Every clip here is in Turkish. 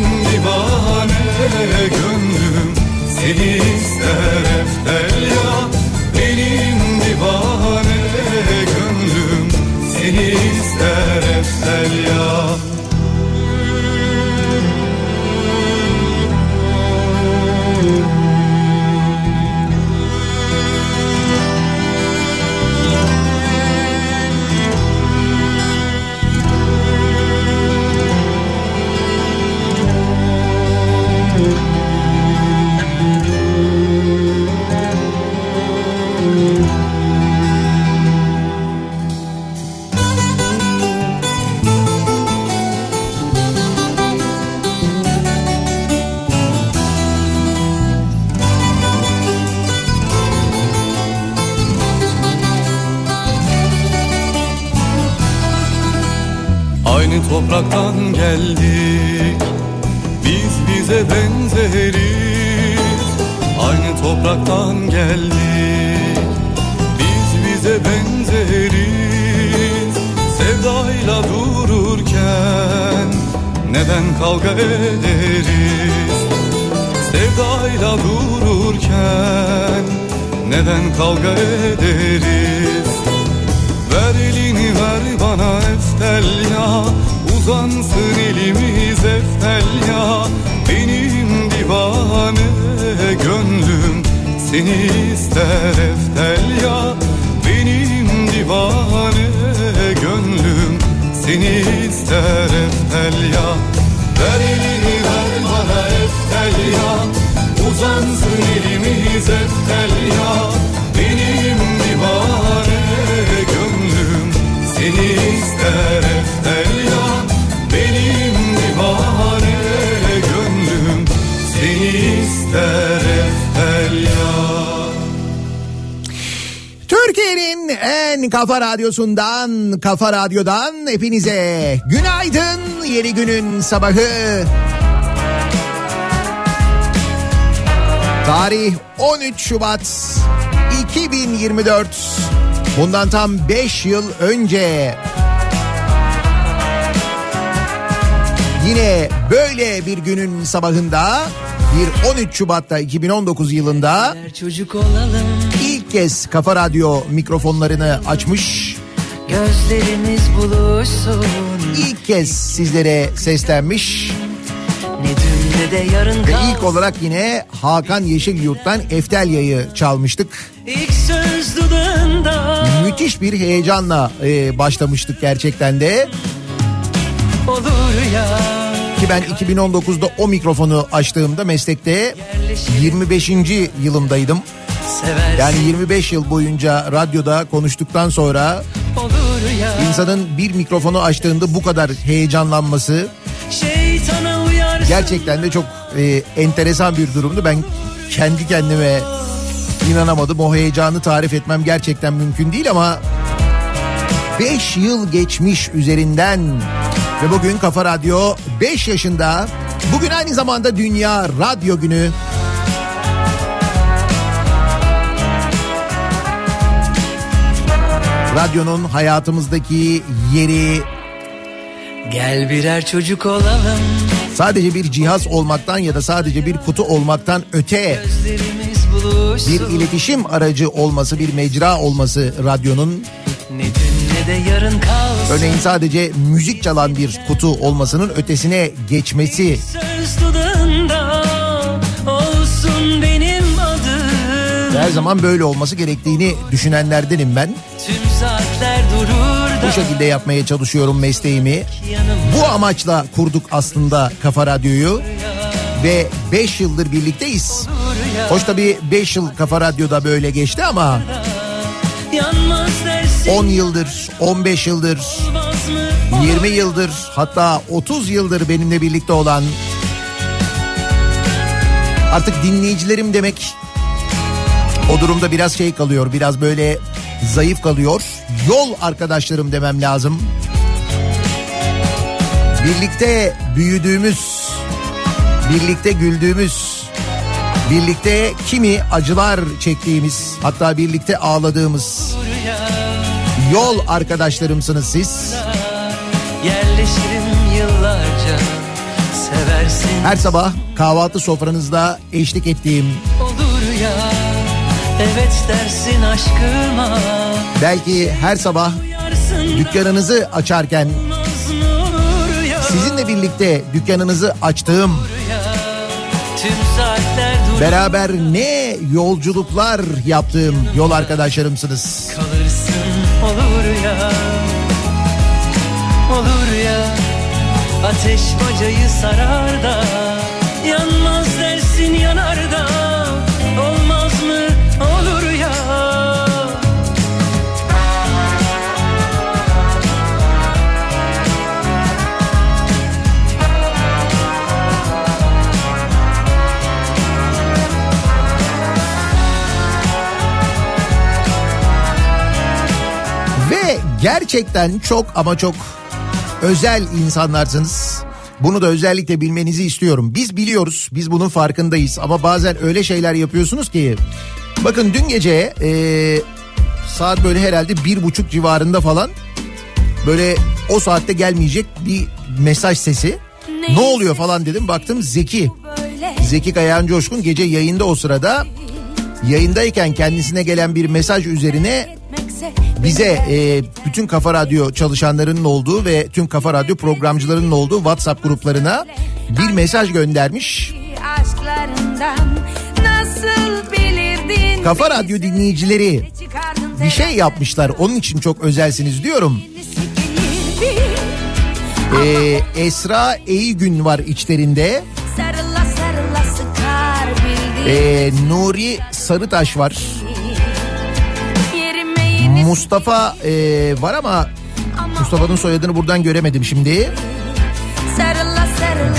Benim divane gönlüm Seni ister eftel kafa radyosundan, kafa radyodan hepinize günaydın. Yeni günün sabahı. Tarih 13 Şubat 2024. Bundan tam 5 yıl önce yine böyle bir günün sabahında bir 13 Şubat'ta 2019 yılında Çocuk olalım ilk kez Kafa Radyo mikrofonlarını açmış. Gözlerimiz buluşsun ilk kez sizlere seslenmiş. Ne de yarın Ve ilk olarak yine Hakan Yeşilyurt'tan Eftelya'yı çalmıştık. İlk söz dudağında Müthiş bir heyecanla e, başlamıştık gerçekten de. olur ya. Ki ben 2019'da o mikrofonu açtığımda meslekte 25. yılımdaydım. Seversin Yani 25 yıl boyunca radyoda konuştuktan sonra insanın bir mikrofonu açtığında bu kadar heyecanlanması gerçekten de çok e, enteresan bir durumdu. Ben kendi kendime inanamadım. O heyecanı tarif etmem gerçekten mümkün değil ama 5 yıl geçmiş üzerinden ve bugün Kafa Radyo 5 yaşında. Bugün aynı zamanda Dünya Radyo Günü. Radyonun hayatımızdaki yeri Gel birer çocuk olalım. sadece bir cihaz olmaktan ya da sadece bir kutu olmaktan öte bir iletişim aracı olması, bir mecra olması radyonun Ne dün ne de yarın kalsın. örneğin sadece müzik çalan bir kutu olmasının ötesine geçmesi Söz dudağında her zaman böyle olması gerektiğini düşünenlerdenim ben. Tüm saatler durur da Bu şekilde yapmaya çalışıyorum mesleğimi. Bu amaçla kurduk aslında Kafa Radyo'yu ve 5 yıldır birlikteyiz. Hoş tabii 5 yıl Kafa Radyo'da böyle geçti ama yanmaz dersin 10 yıldır, 15 yıldır, olmaz mı? 20 yıldır hatta 30 yıldır benimle birlikte olan artık dinleyicilerim demek o durumda biraz şey kalıyor biraz böyle zayıf kalıyor. Yol arkadaşlarım demem lazım. Birlikte büyüdüğümüz birlikte güldüğümüz birlikte kimi acılar çektiğimiz hatta birlikte ağladığımız yol arkadaşlarımsınız siz. Yerleşirim yıllarca seversin. Her sabah kahvaltı sofranızda eşlik ettiğim, olur ya evet dersin aşkıma. Belki her sabah dükkanınızı açarken sizinle birlikte dükkanınızı açtığım, beraber ne yolculuklar yaptığım yol arkadaşlarımsınız. kalırsın. Olur ya. Olur ya. Ateş bacayı sarar da gerçekten çok ama çok özel insanlarsınız. Bunu da özellikle bilmenizi istiyorum. Biz biliyoruz, biz bunun farkındayız ama bazen öyle şeyler yapıyorsunuz ki. Bakın dün gece e, saat böyle herhalde bir buçuk civarında falan böyle o saatte gelmeyecek bir mesaj sesi. Ne oluyor falan dedim baktım Zeki. Zeki Kayan Coşkun gece yayında o sırada yayındayken kendisine gelen bir mesaj üzerine bize e, bütün Kafa Radyo çalışanlarının olduğu ve tüm Kafa Radyo programcılarının olduğu WhatsApp gruplarına bir mesaj göndermiş. Kafa Radyo dinleyicileri bir şey yapmışlar onun için çok özelsiniz diyorum. E, Esra Eygün var içlerinde. Sarıla sarıla sıkar bildiğin E, Nuri Sarıtaş var. Yeni Mustafa e, var ama Mustafa'nın soyadını buradan göremedim şimdi.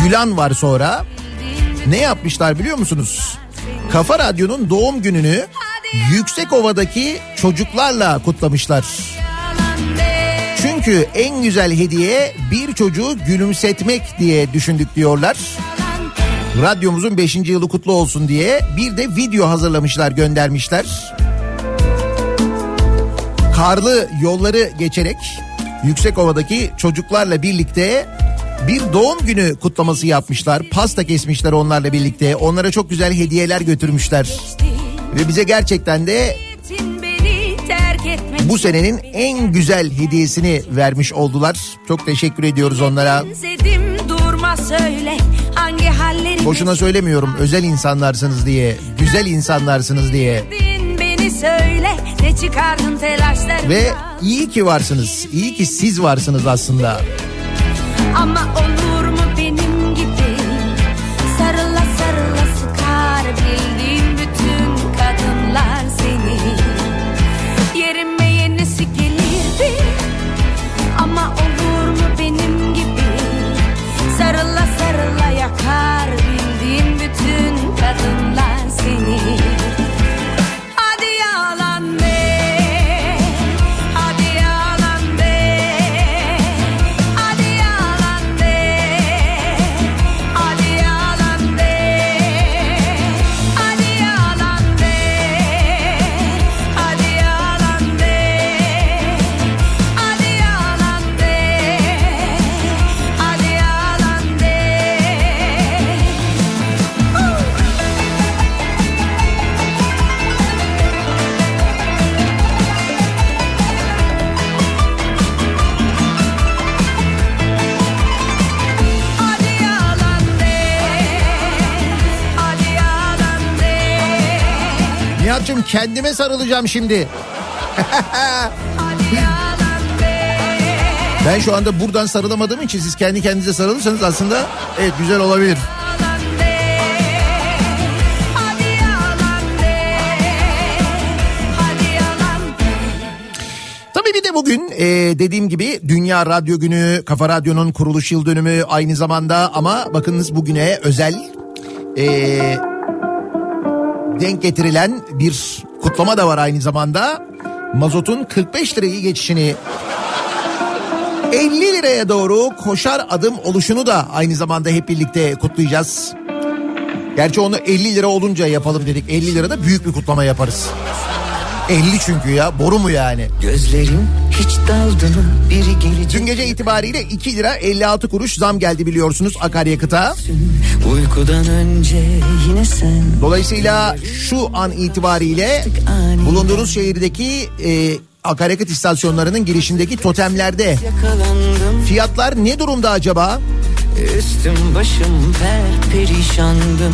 Gülan var sonra. Ne yapmışlar biliyor musunuz? Kafa Radyo'nun doğum gününü Yüksekova'daki çocuklarla kutlamışlar. Çünkü en güzel hediye bir çocuğu gülümsetmek diye düşündük diyorlar. Radyomuzun 5. yılı kutlu olsun diye bir de video hazırlamışlar göndermişler. Karlı yolları geçerek Yüksekova'daki çocuklarla birlikte bir doğum günü kutlaması yapmışlar. Pasta kesmişler onlarla birlikte. Onlara çok güzel hediyeler götürmüşler. Ve bize gerçekten de bu senenin en güzel hediyesini vermiş oldular. Çok teşekkür ediyoruz onlara. Boşuna söylemiyorum özel insanlarsınız diye, güzel insanlarsınız diye. Söyle ne çıkardın telaşlarından. Ve iyi ki varsınız. İyi ki siz varsınız aslında. Ama olur Nihat'cığım kendime sarılacağım şimdi. Ben şu anda buradan sarılamadığım için siz kendi kendinize sarılırsanız aslında evet güzel olabilir. Tabii bir de bugün e, dediğim gibi Dünya Radyo Günü, Kafa Radyo'nun kuruluş yıl dönümü aynı zamanda ama bakınız bugüne özel e, denk getirilen bir kutlama da var aynı zamanda. Mazotun 45 lirayı geçişini 50 liraya doğru koşar adım oluşunu da aynı zamanda hep birlikte kutlayacağız. Gerçi onu 50 lira olunca yapalım dedik. 50 lirada büyük bir kutlama yaparız. 50 çünkü ya boru mu yani? Gözlerim hiç daldı mı biri gelecek Dün gece itibariyle 2 lira 56 kuruş zam geldi biliyorsunuz akaryakıta. Uykudan önce yine sen Dolayısıyla şu an itibariyle bulunduğunuz şehirdeki e, akaryakıt istasyonlarının girişindeki totemlerde fiyatlar ne durumda acaba? Üstüm başım per perişandım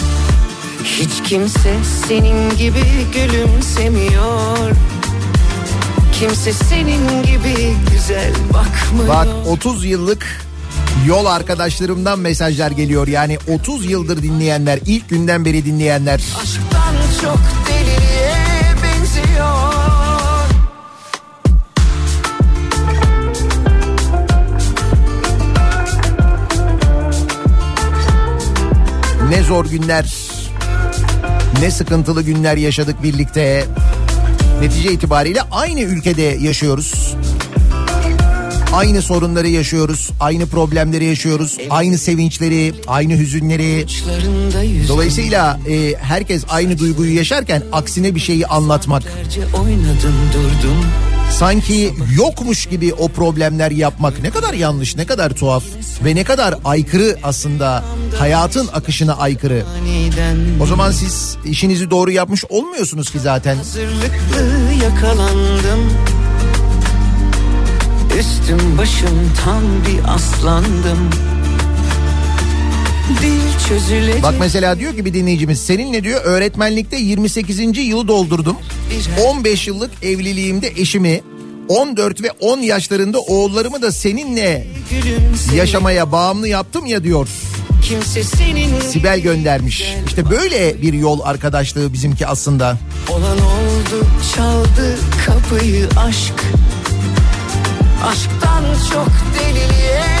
Hiç kimse senin gibi gülümsemiyor Kimse senin gibi güzel bakmıyor Bak 30 yıllık yol arkadaşlarımdan mesajlar geliyor. Yani 30 yıldır dinleyenler, ilk günden beri dinleyenler. Aşktan çok deliliğe benziyor Ne zor günler, ne sıkıntılı günler yaşadık birlikte. Netice itibariyle aynı ülkede yaşıyoruz. Aynı sorunları yaşıyoruz, aynı problemleri yaşıyoruz, aynı sevinçleri, aynı hüzünleri. Dolayısıyla e, herkes aynı duyguyu yaşarken aksine bir şeyi anlatmak, oynadım durdum sanki yokmuş gibi o problemler yapmak ne kadar yanlış, ne kadar tuhaf ve ne kadar aykırı aslında hayatın akışına aykırı. O zaman siz işinizi doğru yapmış olmuyorsunuz ki zaten. Hazırlıklı yakalandım Üstüm başım tam bir aslandım Dil çözülecek Bak mesela diyor ki bir dinleyicimiz seninle diyor öğretmenlikte 28. yılı doldurdum. 15 yıllık evliliğimde eşimi 14 ve 10 yaşlarında oğullarımı da seninle yaşamaya bağımlı yaptım ya diyor. Sibel göndermiş. İşte böyle bir yol arkadaşlığı bizimki aslında. Olan oldu çaldı kapıyı aşk Aşktan çok deliliğe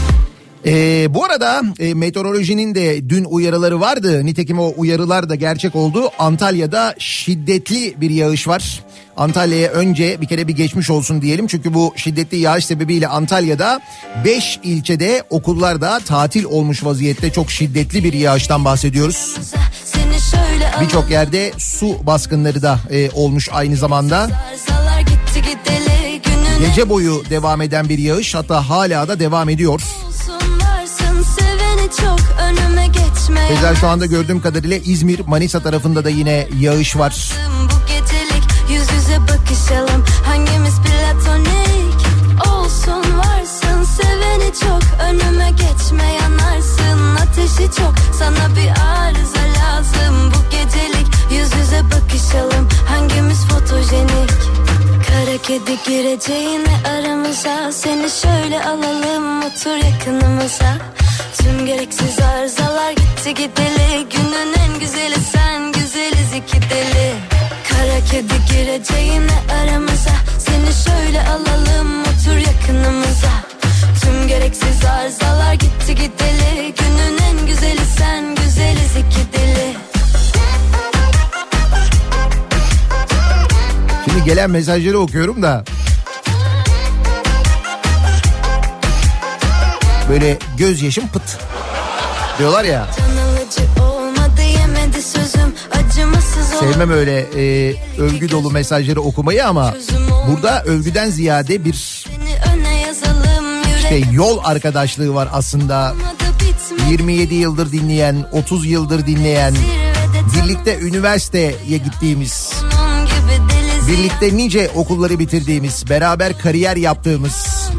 Ee, bu arada e, meteorolojinin de dün uyarıları vardı. Nitekim o uyarılar da gerçek oldu. Antalya'da şiddetli bir yağış var. Antalya'ya önce bir kere bir geçmiş olsun diyelim. Çünkü bu şiddetli yağış sebebiyle Antalya'da 5 ilçede okullarda tatil olmuş vaziyette. Çok şiddetli bir yağıştan bahsediyoruz. Birçok yerde su baskınları da e, olmuş aynı zamanda. Gece boyu devam eden bir yağış hatta hala da devam ediyor. Keza şu anda gördüğüm kadarıyla İzmir, Manisa tarafında da yine yağış var. Bu gecelik yüz yüze bakışalım. Hangimiz platonik olsun varsın. Seveni çok önüme geçme yanarsın ateşi çok sana bir arıza lazım. Bu gecelik yüz yüze bakışalım. Hangimiz fotojenik Kara kedi gireceğine aramıza Seni şöyle alalım otur yakınımıza. Tüm gereksiz arızalar gitti gideli Günün en güzeli sen güzeliz iki deli. Kara kedi gireceğine aramıza Seni şöyle alalım otur yakınımıza. Tüm gereksiz arızalar gitti gideli Günün en güzeli sen güzeliz iki deli Şimdi gelen mesajları okuyorum da. Böyle gözyaşım pıt diyorlar ya. Sevmem öyle e, övgü dolu mesajları okumayı ama burada övgüden ziyade bir işte yol arkadaşlığı var aslında. olmadı bitmedi 27 yıldır dinleyen, 30 yıldır dinleyen, birlikte üniversiteye gittiğimiz, birlikte nice okulları bitirdiğimiz, beraber kariyer yaptığımız,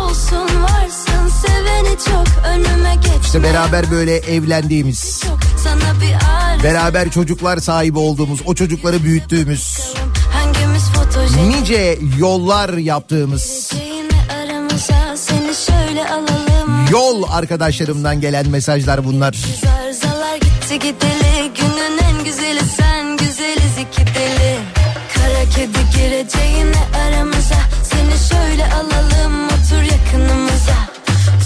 olsun varsın seveni çok önüme geçme işte beraber böyle evlendiğimiz, beraber çocuklar sahibi olduğumuz, o çocukları büyüttüğümüz, nice yollar yaptığımız, yol arkadaşlarımdan gelen mesajlar bunlar. Zarzalar gitti gideli kedi gireceğine aramıza Seni şöyle alalım otur yakınımıza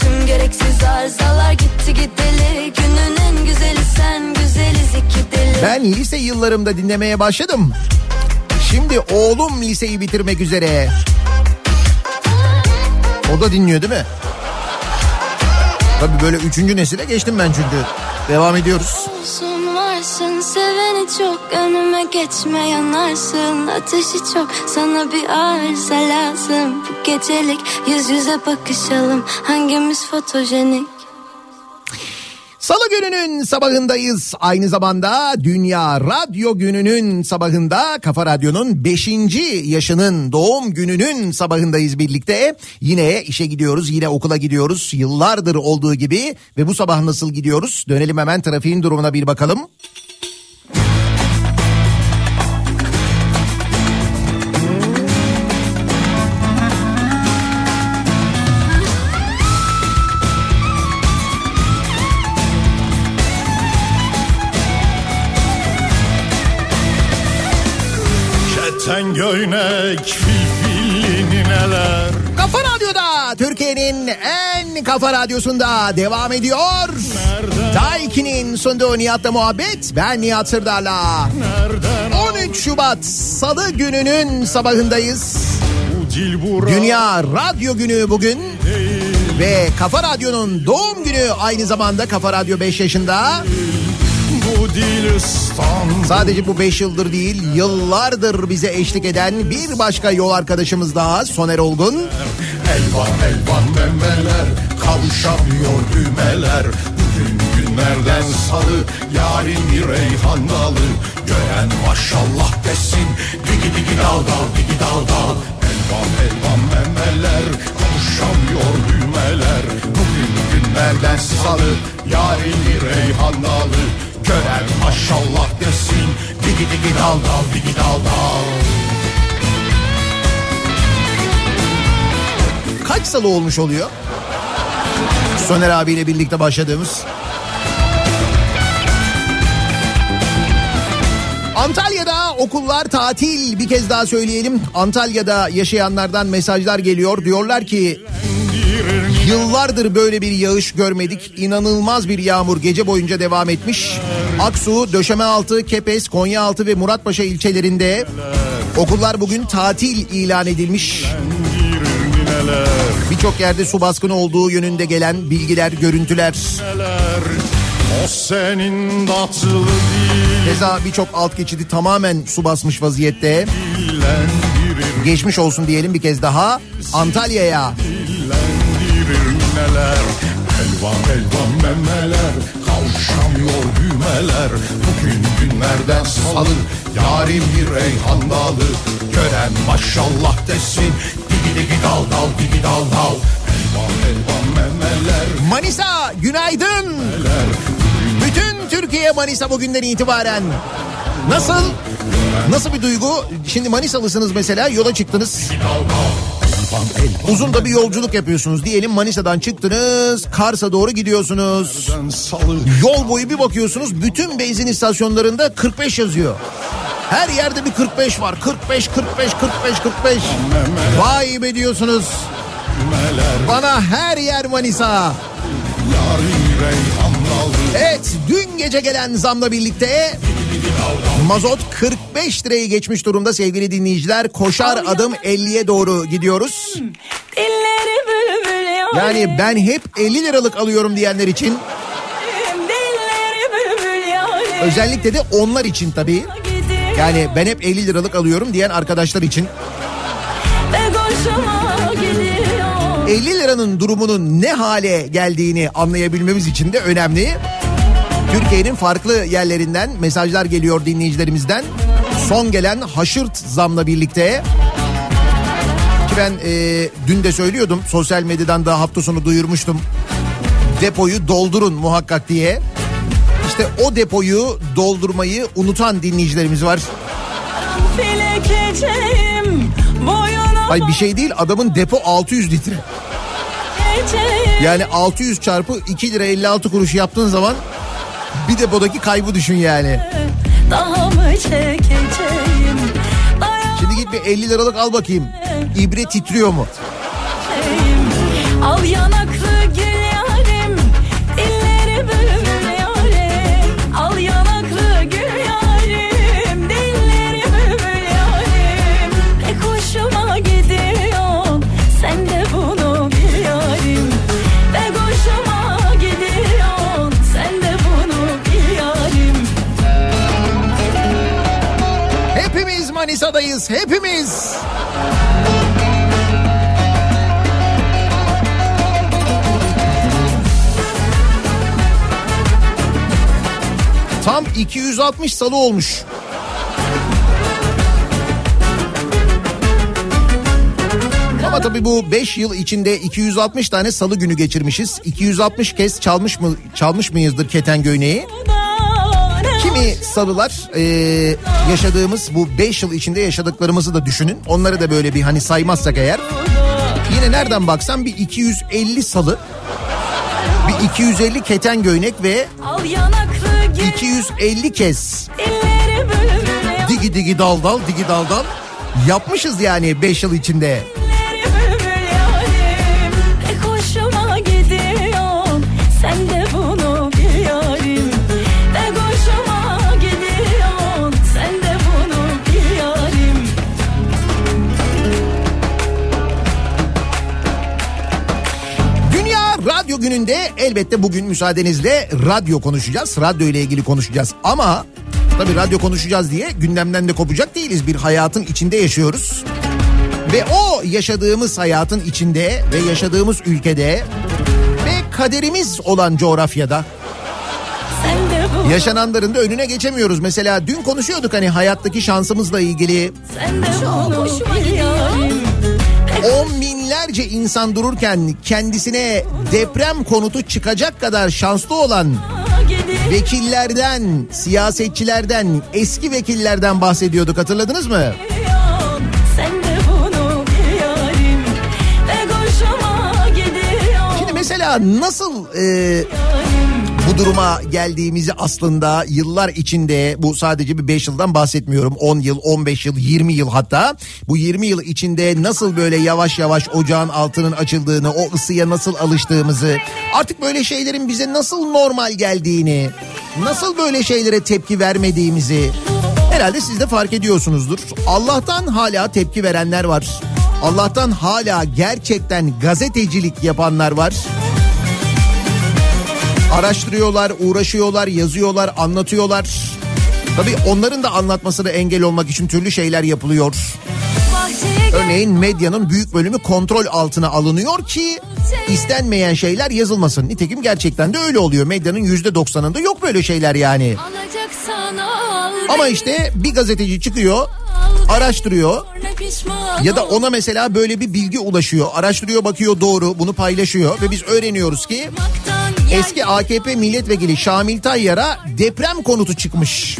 Tüm gereksiz arızalar gitti gideli Günün en güzeli sen güzeliz iki deli Ben lise yıllarımda dinlemeye başladım. Şimdi oğlum liseyi bitirmek üzere. O da dinliyor değil mi? Tabii böyle üçüncü nesile geçtim ben çünkü. Devam ediyoruz. Olsun varsın seveni çok önüme geçme yanarsın. Ateşi çok sana bir arıza lazım. Bu gecelik yüz yüze bakışalım. Hangimiz fotojenik Salı gününün sabahındayız. Aynı zamanda Dünya Radyo Günü'nün sabahında Kafa Radyo'nun 5. yaşının doğum gününün sabahındayız birlikte. Yine işe gidiyoruz, yine okula gidiyoruz. Yıllardır olduğu gibi ve bu sabah nasıl gidiyoruz? Dönelim hemen trafiğin durumuna bir bakalım. Keten göynek filfilli nineler Kafa Radyo'da Türkiye'nin en kafa radyosunda devam ediyor. Daiki'nin sunduğu Nihat'la muhabbet. Ben Nihat Sırdar'la. Nereden 13 Şubat Salı gününün sabahındayız. Dünya Radyo Günü bugün. Ve Kafa Radyo'nun doğum günü aynı zamanda Kafa Radyo 5 yaşında. Bu dil İstanbul. Sadece bu 5 yıldır değil yıllardır bize eşlik eden bir başka yol arkadaşımız daha Soner Olgun. Elvan elvan memeler Kavuşamıyor düğmeler. Bugün günlerden salı Yarın bir reyhan dalı Gören maşallah desin Digi digi dal dal digi dal dal. Elvan elvan memeler Kavuşamıyor düğmeler. Bugün günlerden salı Yarın bir reyhan dalı Gören maşallah desin Digi digi dal dal digi dal dal Kaç salı olmuş oluyor? Soner abiyle birlikte başladığımız. Antalya'da okullar tatil bir kez daha söyleyelim. Antalya'da yaşayanlardan mesajlar geliyor. Diyorlar ki yıllardır böyle bir yağış görmedik. İnanılmaz bir yağmur gece boyunca devam etmiş. Aksu, Döşemealtı, Kepez, Konyaaltı ve Muratpaşa ilçelerinde okullar bugün tatil ilan edilmiş. Birçok yerde su baskını olduğu yönünde gelen bilgiler, görüntüler. O senin tatlı Keza birçok alt geçidi tamamen su basmış vaziyette. Geçmiş olsun diyelim bir kez daha Antalya'ya. Dillendirir neler Elvan elvan memeler Kavuşamıyor düğmeler Bugün günlerden salı Yarim bir reyhan dalı Gören maşallah desin Digi digi dal dal digi dal dal Elvan elvan memeler Manisa günaydın. Bütün Türkiye Manisa bugünden itibaren. Nasıl? Nasıl bir duygu? Şimdi Manisalısınız mesela yola çıktınız. Uzun da bir yolculuk yapıyorsunuz. Diyelim Manisa'dan çıktınız Kars'a doğru gidiyorsunuz. salı Yol boyu bir bakıyorsunuz bütün benzin istasyonlarında 45 yazıyor. Her yerde bir 45 var. 45, 45, 45, 45. Vay be diyorsunuz. Bana her yer Manisa. Evet dün gece gelen zamla birlikte mazot 45 lirayı geçmiş durumda sevgili dinleyiciler. Koşar adım 50'ye doğru gidiyoruz. Yarim Yani ben hep 50 liralık alıyorum diyenler için özellikle de onlar için tabii. Yani ben hep 50 liralık alıyorum diyen arkadaşlar için ve koşuma gidiyor 50 liranın durumunun ne hale geldiğini anlayabilmemiz için de önemli. Türkiye'nin farklı yerlerinden mesajlar geliyor dinleyicilerimizden. Son gelen haşırt zamla birlikte ki ben e, dün de söylüyordum sosyal medyadan da hafta sonu duyurmuştum. Depoyu doldurun muhakkak diye. İşte o depoyu doldurmayı unutan dinleyicilerimiz var. Filekeceğim Ay bir şey değil adamın depo 600 litre. Yani 600 çarpı 2 lira 56 kuruş yaptığın zaman bir depodaki kaybı düşün yani. Daha mı çekeceğim Şimdi git bir 50 liralık al bakayım. İbre titriyor mu? Al yanaklı Manisa'dayız hepimiz. Tam 260 salı olmuş. Ama tabii bu 5 yıl içinde 260 tane salı günü geçirmişiz. 260 kez çalmış mı çalmış mıyızdır keten göğneği? Kimi salılar e, yaşadığımız bu 5 yıl içinde yaşadıklarımızı da düşünün. Onları da böyle bir hani saymazsak eğer. Yine nereden baksan bir 250 salı, bir 250 keten göğnek ve Al yanaklı gül 250 kez digi digi dal dal digi dal dal yapmışız yani 5 yıl içinde. Günü'nde elbette bugün müsaadenizle radyo konuşacağız. Radyo ile ilgili konuşacağız ama tabii radyo konuşacağız diye gündemden de kopacak değiliz. Bir hayatın içinde yaşıyoruz. Ve o yaşadığımız hayatın içinde ve yaşadığımız ülkede ve kaderimiz olan coğrafyada yaşananların da önüne geçemiyoruz. Mesela dün konuşuyorduk hani hayattaki şansımızla ilgili. Sen de bunu On binlerce insan dururken kendisine deprem konutu çıkacak kadar şanslı olan vekillerden, siyasetçilerden, eski vekillerden bahsediyorduk hatırladınız mı? Şimdi mesela nasıl e, bu duruma geldiğimizi aslında yıllar içinde bu sadece bir 5 yıldan bahsetmiyorum. 10 yıl, 15 yıl, 20 yıl hatta bu 20 yıl içinde nasıl böyle yavaş yavaş ocağın altının açıldığını, o ısıya nasıl alıştığımızı, artık böyle şeylerin bize nasıl normal geldiğini, nasıl böyle şeylere tepki vermediğimizi herhalde siz de fark ediyorsunuzdur. Allah'tan hala tepki verenler var. Allah'tan hala gerçekten gazetecilik yapanlar var. Araştırıyorlar, uğraşıyorlar, yazıyorlar, anlatıyorlar. Tabii onların da anlatmasını engel olmak için türlü şeyler yapılıyor. Örneğin medyanın büyük bölümü kontrol altına alınıyor ki istenmeyen şeyler yazılmasın. Nitekim gerçekten de öyle oluyor. Medyanın yüzde doksanında yok böyle şeyler yani. Ama işte bir gazeteci çıkıyor, araştırıyor ya da ona mesela böyle bir bilgi ulaşıyor. Araştırıyor, bakıyor doğru, bunu paylaşıyor ve biz öğreniyoruz ki eski AKP milletvekili Şamil Tayyar'a deprem konutu çıkmış.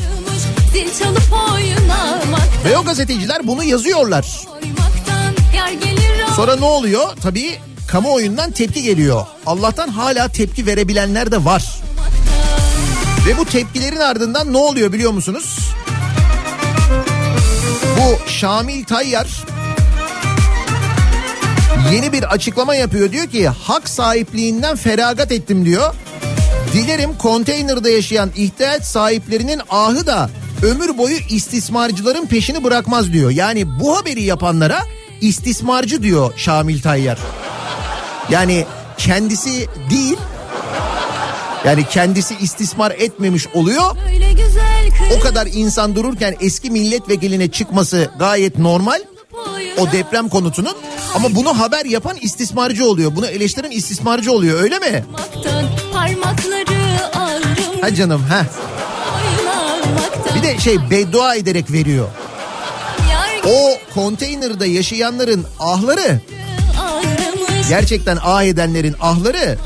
Ve o gazeteciler bunu yazıyorlar. Sonra ne oluyor? Tabii kamuoyundan tepki geliyor. Allah'tan hala tepki verebilenler de var. Ve bu tepkilerin ardından ne oluyor biliyor musunuz? Bu Şamil Tayyar yeni bir açıklama yapıyor. Diyor ki hak sahipliğinden feragat ettim diyor. Dilerim konteynerde yaşayan ihtiyaç sahiplerinin ahı da ömür boyu istismarcıların peşini bırakmaz diyor. Yani bu haberi yapanlara istismarcı diyor Şamil Tayyar. Yani kendisi değil yani kendisi istismar etmemiş oluyor. O kadar insan dururken eski milletvekiline çıkması gayet normal. O deprem konutunun ama bunu haber yapan istismarcı oluyor. Bunu eleştiren istismarcı oluyor öyle mi? Ha canım ha. Bir de şey beddua ederek veriyor. O konteynerde yaşayanların ahları gerçekten ah edenlerin ahları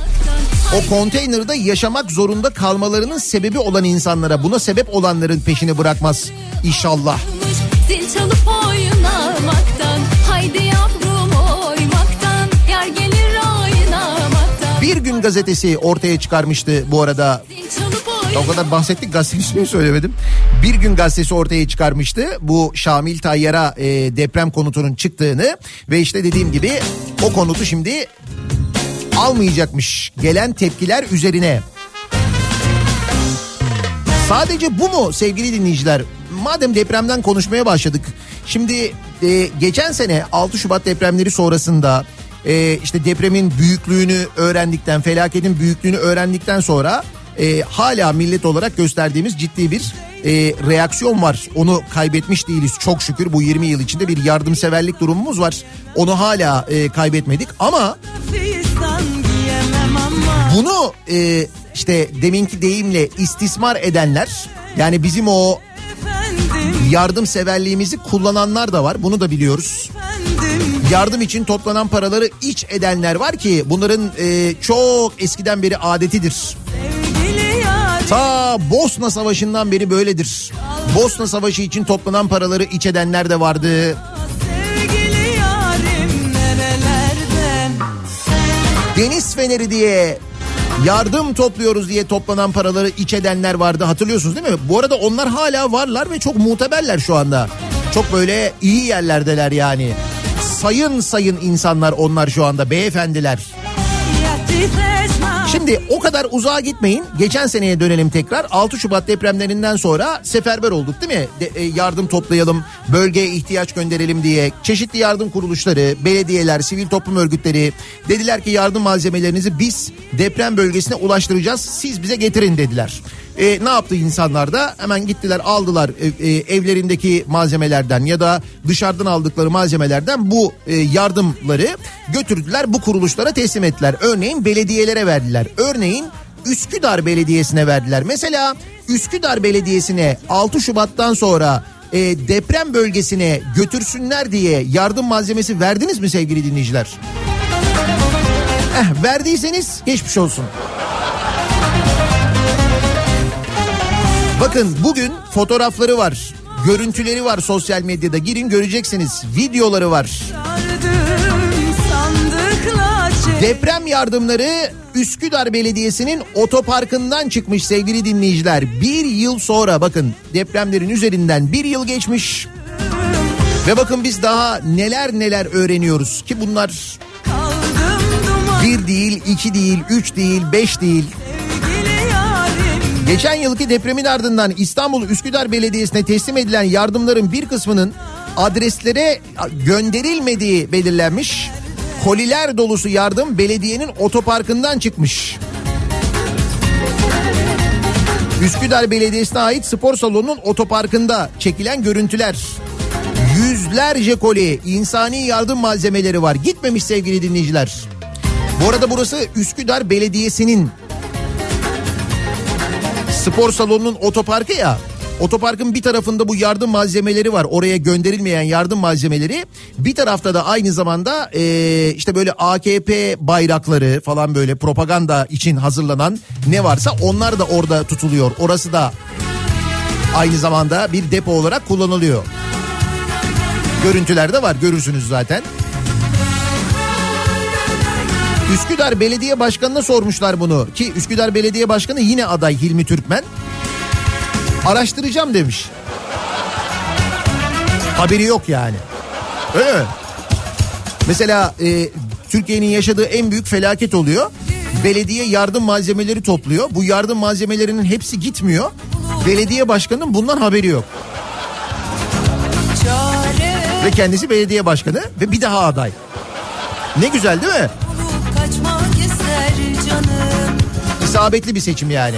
o konteynerde yaşamak zorunda kalmalarının sebebi olan insanlara buna sebep olanların peşini bırakmaz inşallah. Zil çalıp Bir gün gazetesi ortaya çıkarmıştı bu arada. O kadar bahsettik gazetenin ismini söylemedim. Bir gün gazetesi ortaya çıkarmıştı bu Şamil Tayyar'a e, deprem konutunun çıktığını ve işte dediğim gibi o konutu şimdi almayacakmış gelen tepkiler üzerine. Sadece bu mu sevgili dinleyiciler? Madem depremden konuşmaya başladık. Şimdi e, geçen sene 6 Şubat depremleri sonrasında e, işte depremin büyüklüğünü öğrendikten, felaketin büyüklüğünü öğrendikten sonra e, hala millet olarak gösterdiğimiz ciddi bir e, reaksiyon var. Onu kaybetmiş değiliz çok şükür bu 20 yıl içinde bir yardımseverlik durumumuz var. Onu hala e, kaybetmedik ama bunu e, işte deminki deyimle istismar edenler yani bizim o yardımseverliğimizi kullananlar da var bunu da biliyoruz. Yardım için toplanan paraları iç edenler var ki bunların e, çok eskiden beri adetidir. Ta Bosna Savaşı'ndan beri böyledir. Bosna Savaşı için toplanan paraları iç edenler de vardı. Deniz Feneri diye yardım topluyoruz diye toplanan paraları iç edenler vardı hatırlıyorsunuz değil mi? Bu arada onlar hala varlar ve çok muteberler şu anda. Çok böyle iyi yerlerdeler yani. Sayın sayın insanlar onlar şu anda beyefendiler. Şimdi o kadar uzağa gitmeyin. Geçen seneye dönelim tekrar. 6 Şubat depremlerinden sonra seferber olduk değil mi? De, e, yardım toplayalım, bölgeye ihtiyaç gönderelim diye. Çeşitli yardım kuruluşları, belediyeler, sivil toplum örgütleri dediler ki yardım malzemelerinizi biz deprem bölgesine ulaştıracağız. Siz bize getirin dediler. E, ne yaptı insanlar da hemen gittiler aldılar e, e, evlerindeki malzemelerden ya da dışarıdan aldıkları malzemelerden bu e, yardımları götürdüler bu kuruluşlara teslim ettiler. Örneğin belediyelere verdiler. Örneğin Üsküdar Belediyesi'ne verdiler. Mesela Üsküdar Belediyesi'ne 6 Şubat'tan sonra e, deprem bölgesine götürsünler diye yardım malzemesi verdiniz mi sevgili dinleyiciler? Eh, verdiyseniz geçmiş olsun. Bakın bugün fotoğrafları var. Görüntüleri var sosyal medyada. Girin göreceksiniz. Videoları var. Deprem yardımları Üsküdar Belediyesi'nin otoparkından çıkmış sevgili dinleyiciler. Bir yıl sonra bakın depremlerin üzerinden bir yıl geçmiş. Ve bakın biz daha neler neler öğreniyoruz ki bunlar bir değil, iki değil, üç değil, beş değil. Geçen yılki depremin ardından İstanbul Üsküdar Belediyesi'ne teslim edilen yardımların bir kısmının adreslere gönderilmediği belirlenmiş. Koliler dolusu yardım belediyenin otoparkından çıkmış. Üsküdar Belediyesi'ne ait spor salonunun otoparkında çekilen görüntüler. Yüzlerce koli insani yardım malzemeleri var. Gitmemiş sevgili dinleyiciler. Bu arada burası Üsküdar Belediyesi'nin spor salonunun otoparkı ya. Otoparkın bir tarafında bu yardım malzemeleri var. Oraya gönderilmeyen yardım malzemeleri. Bir tarafta da aynı zamanda e, işte böyle AKP bayrakları falan böyle propaganda için hazırlanan ne varsa onlar da orada tutuluyor. Orası da aynı zamanda bir depo olarak kullanılıyor. Görüntülerde var görürsünüz zaten. Üsküdar Belediye Başkanı'na sormuşlar bunu ki Üsküdar Belediye Başkanı yine aday Hilmi Türkmen. Araştıracağım demiş. Haberi yok yani. Öyle mi? Mesela e, Türkiye'nin yaşadığı en büyük felaket oluyor. Belediye yardım malzemeleri topluyor. Bu yardım malzemelerinin hepsi gitmiyor. Belediye başkanının bundan haberi yok. Ve kendisi belediye başkanı ve bir daha aday. Ne güzel değil mi? İsabetli bir seçim yani.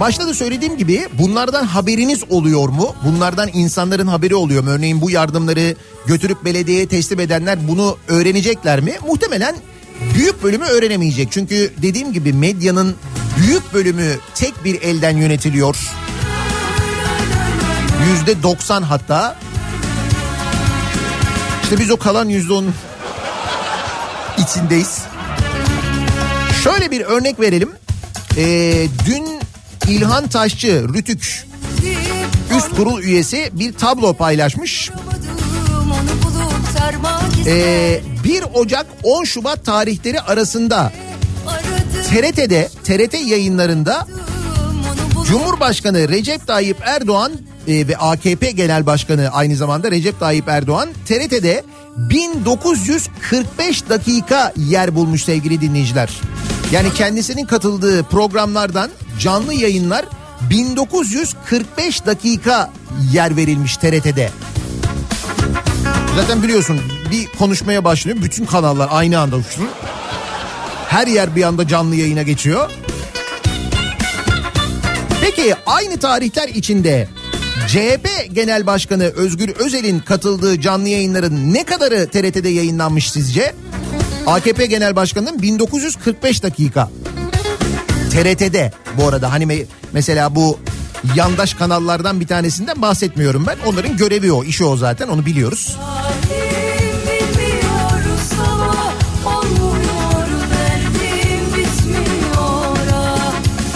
Başta da söylediğim gibi bunlardan haberiniz oluyor mu? Bunlardan insanların haberi oluyor mu? Örneğin bu yardımları götürüp belediyeye teslim edenler bunu öğrenecekler mi? Muhtemelen büyük bölümü öğrenemeyecek. Çünkü dediğim gibi medyanın büyük bölümü tek bir elden yönetiliyor. Yüzde doksan hatta işte biz o kalan yüzde onun içindeyiz. Şöyle bir örnek verelim. Ee, dün İlhan Taşçı Rütük üst kurul üyesi bir tablo paylaşmış. Ee, 1 Ocak 10 Şubat tarihleri arasında TRT'de TRT yayınlarında Cumhurbaşkanı Recep Tayyip Erdoğan e, ve AKP Genel Başkanı aynı zamanda Recep Tayyip Erdoğan TRT'de 1945 dakika yer bulmuş sevgili dinleyiciler. Yani kendisinin katıldığı programlardan canlı yayınlar 1945 dakika yer verilmiş TRT'de. Zaten biliyorsun bir konuşmaya başlıyor bütün kanallar aynı anda uçtu. Her yer bir anda canlı yayına geçiyor. Peki aynı tarihler içinde CHP Genel Başkanı Özgür Özel'in katıldığı canlı yayınların ne kadarı TRT'de yayınlanmış sizce? AKP Genel Başkanı'nın 1945 dakika. TRT'de bu arada hani mesela bu yandaş kanallardan bir tanesinden bahsetmiyorum ben. Onların görevi o, işi o zaten onu biliyoruz.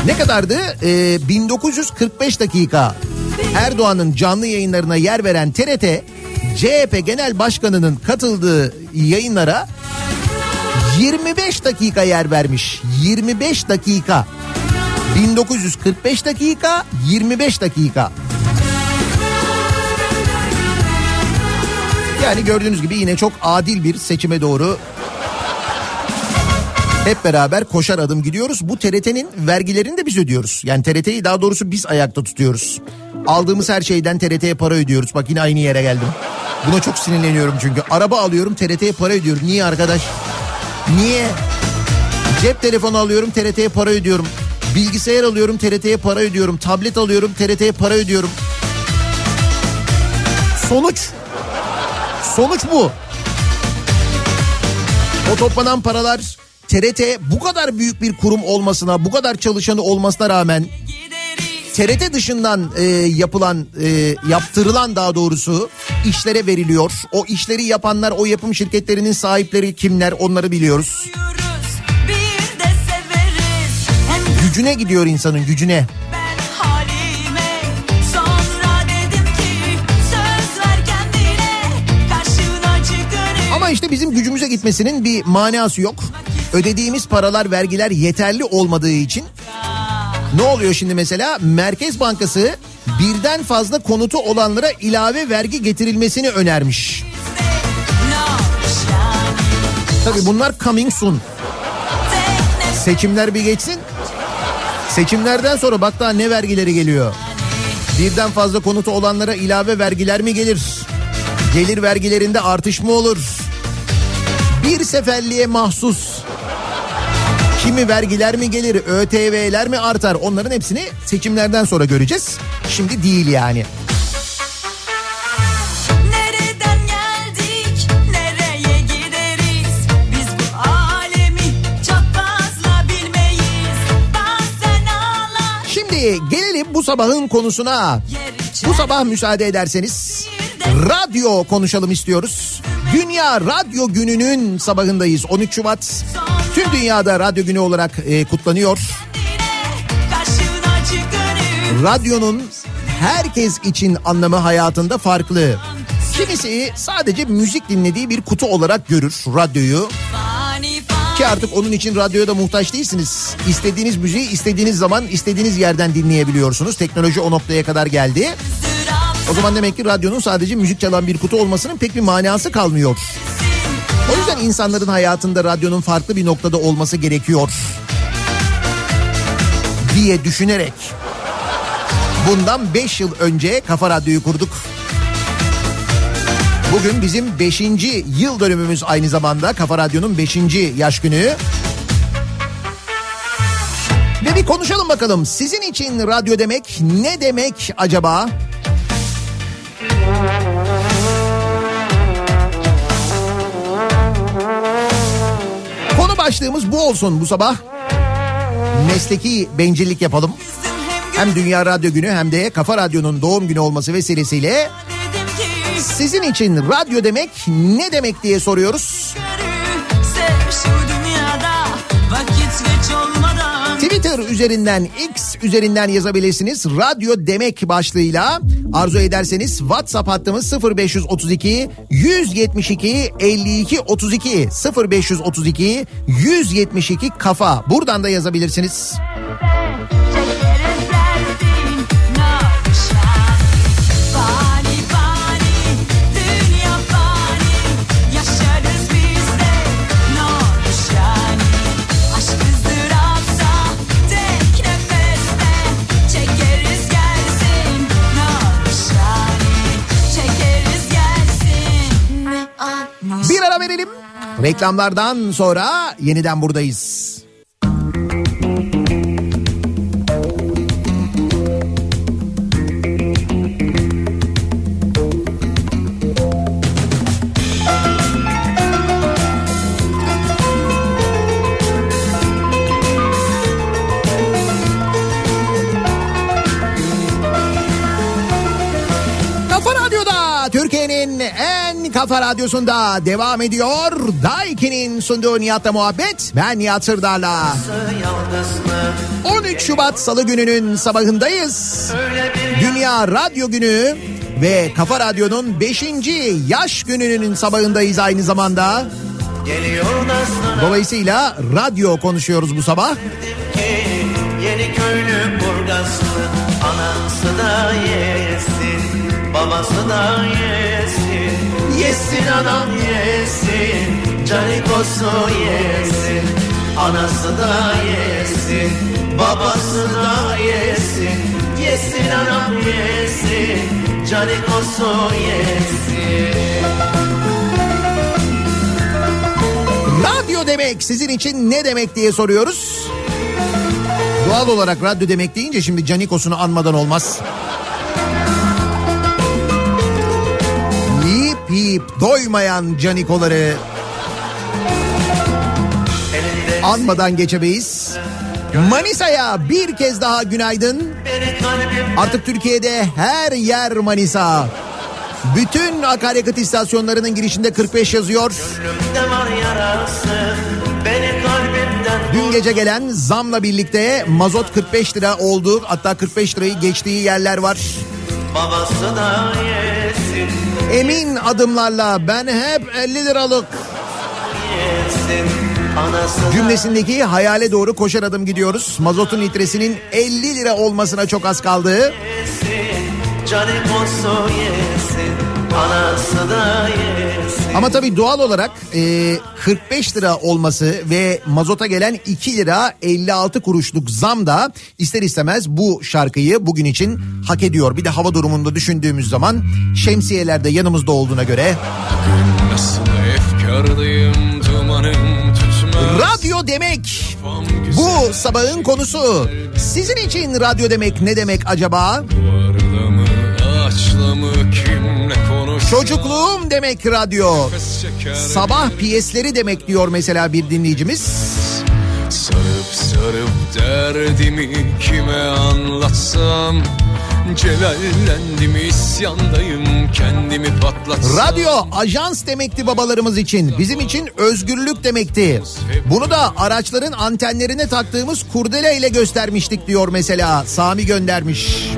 Ne kadardı? Ee, 1945 dakika Erdoğan'ın canlı yayınlarına yer veren TRT, CHP Genel Başkanı'nın katıldığı yayınlara 25 dakika yer vermiş. 25 dakika. 1945 dakika, 25 dakika. Yani gördüğünüz gibi yine çok adil bir seçime doğru hep beraber koşar adım gidiyoruz. Bu TRT'nin vergilerini de biz ödüyoruz. Yani TRT'yi daha doğrusu biz ayakta tutuyoruz. Aldığımız her şeyden TRT'ye para ödüyoruz. Bak yine aynı yere geldim. Buna çok sinirleniyorum çünkü. Araba alıyorum TRT'ye para ödüyorum. Niye arkadaş? Niye? Cep telefonu alıyorum TRT'ye para ödüyorum. Bilgisayar alıyorum TRT'ye para ödüyorum. Tablet alıyorum TRT'ye para ödüyorum. Sonuç. Sonuç bu. O toplanan paralar TRT bu kadar büyük bir kurum olmasına, bu kadar çalışanı olmasına rağmen TRT dışından e, yapılan, e, yaptırılan daha doğrusu işlere veriliyor. O işleri yapanlar, o yapım şirketlerinin sahipleri kimler onları biliyoruz. Gücüne gidiyor insanın gücüne. Ama işte bizim gücümüze gitmesinin bir manası yok. Ödediğimiz paralar, vergiler yeterli olmadığı için ne oluyor şimdi mesela? Merkez Bankası birden fazla konutu olanlara ilave vergi getirilmesini önermiş. Tabii bunlar coming soon. Seçimler bir geçsin. Seçimlerden sonra bak daha ne vergileri geliyor. Birden fazla konutu olanlara ilave vergiler mi gelir? Gelir vergilerinde artış mı olur? Bir seferliğe mahsus kimi vergiler mi gelir, ÖTV'ler mi artar? Onların hepsini seçimlerden sonra göreceğiz. Şimdi değil yani. Şimdi gelelim bu sabahın konusuna. Bu sabah müsaade ederseniz radyo konuşalım istiyoruz. Dünya Radyo Günü'nün sabahındayız. 13 Şubat. Tüm dünyada radyo günü olarak e, kutlanıyor. Radyonun herkes için anlamı hayatında farklı. Kimisi sadece müzik dinlediği bir kutu olarak görür radyoyu. Ki artık onun için radyoya da muhtaç değilsiniz. İstediğiniz müziği istediğiniz zaman istediğiniz yerden dinleyebiliyorsunuz. Teknoloji o noktaya kadar geldi. O zaman demek ki radyonun sadece müzik çalan bir kutu olmasının pek bir manası kalmıyor. O yüzden insanların hayatında radyonun farklı bir noktada olması gerekiyor. Diye düşünerek bundan 5 yıl önce Kafa Radyo'yu kurduk. Bugün bizim 5. yıl dönümümüz aynı zamanda Kafa Radyo'nun 5. yaş günü. Ve bir konuşalım bakalım sizin için radyo demek ne demek acaba? Başlığımız bu olsun bu sabah. Mesleki bencillik yapalım. Hem Dünya Radyo Günü hem de Kafa Radyo'nun doğum günü olması vesilesiyle sizin için radyo demek ne demek diye soruyoruz. Twitter üzerinden X üzerinden yazabilirsiniz. Radyo demek başlığıyla arzu ederseniz WhatsApp hattımız 0532 172 52 32 0532 172 kafa. Buradan da yazabilirsiniz. Çekeriz Reklamlardan sonra yeniden buradayız. Kafa radyosunda devam ediyor. Daiki'nin sunduğu Nihat'la muhabbet. Ben Nihat Sırdar'la. 13 Şubat Salı gününün sabahındayız. Dünya Radyo Günü ve Kafa Radyo'nun 5. yaş gününün sabahındayız aynı zamanda. Dolayısıyla radyo konuşuyoruz bu sabah. Yeni köylü burgaslı Anası da yesin Babası da yesin Yesin anam yesin. Canikosu yesin. Anası da yesin. Babası da yesin. Yesin anam yesin. Canikosu yesin. Radyo demek sizin için ne demek diye soruyoruz. Doğal olarak radyo demek deyince şimdi Canikos'unu anmadan olmaz. Yiyip doymayan Canikoları anmadan geçemeyiz. Manisa'ya bir kez daha günaydın. Artık Türkiye'de her yer Manisa. Bütün akaryakıt istasyonlarının girişinde 45 yazıyor. Dün gece gelen zamla birlikte mazot 45 lira oldu. Hatta 45 lirayı geçtiği yerler var. Babası da yesin Emin adımlarla ben hep 50 liralık cümlesindeki hayale doğru koşar adım gidiyoruz. Mazotun litresinin 50 lira olmasına çok az kaldı. kosu yesin Anası da yesin Ama tabii doğal olarak e, 45 lira olması ve mazota gelen 2 lira 56 kuruşluk zam da ister istemez bu şarkıyı bugün için hak ediyor. Bir de hava durumunda düşündüğümüz zaman şemsiyeler de yanımızda olduğuna göre radyo demek bu sabahın konusu. Sizin için radyo demek ne demek acaba? Duvarla mı ağaçla mı konuş Çocukluğum demek radyo. Sabah piyesleri demek diyor mesela bir dinleyicimiz. Sarıp sarıp derdimi kime anlatsam Celallendim isyandayım kendimi patlatsam Radyo ajans demekti babalarımız için. Bizim için özgürlük demekti. Bunu da araçların antenlerine taktığımız kurdele ile göstermiştik diyor mesela. Sami göndermiş.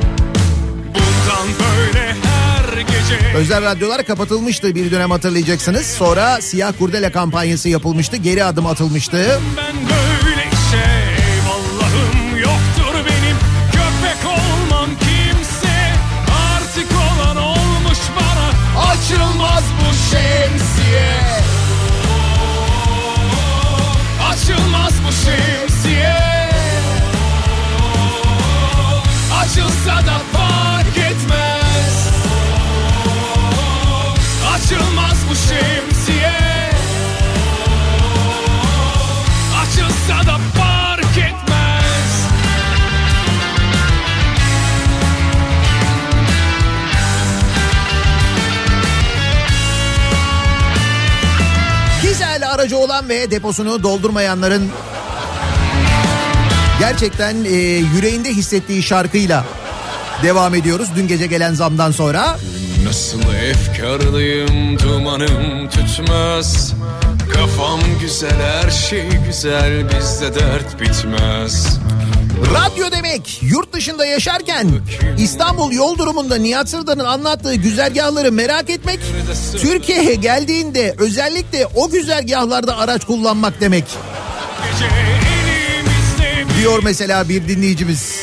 Bundan böyle Özel radyolar kapatılmıştı bir dönem hatırlayacaksınız. Sonra siyah kurdele kampanyası yapılmıştı. Geri adım atılmıştı. Ben böyle aracı olan ve deposunu doldurmayanların gerçekten e, yüreğinde hissettiği şarkıyla devam ediyoruz. Dün gece gelen zamdan sonra. Nasıl efkarlıyım dumanım tütmez Kafam güzel her şey güzel bizde dert bitmez Radyo demek yurt dışında yaşarken İstanbul yol durumunda Nihat Sırdar'ın anlattığı güzergahları merak etmek Türkiye'ye geldiğinde özellikle o güzergahlarda araç kullanmak demek diyor mesela bir dinleyicimiz.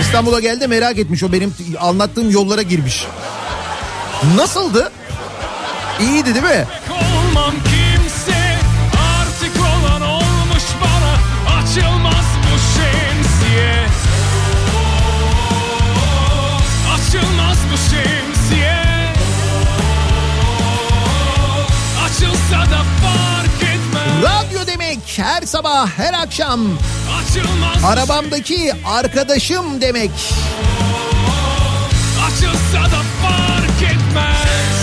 İstanbul'a geldi merak etmiş o benim anlattığım yollara girmiş. Nasıldı? İyiydi değil mi? Her sabah her akşam Açılmaz arabamdaki arkadaşım demek. Açılsa da fark etmez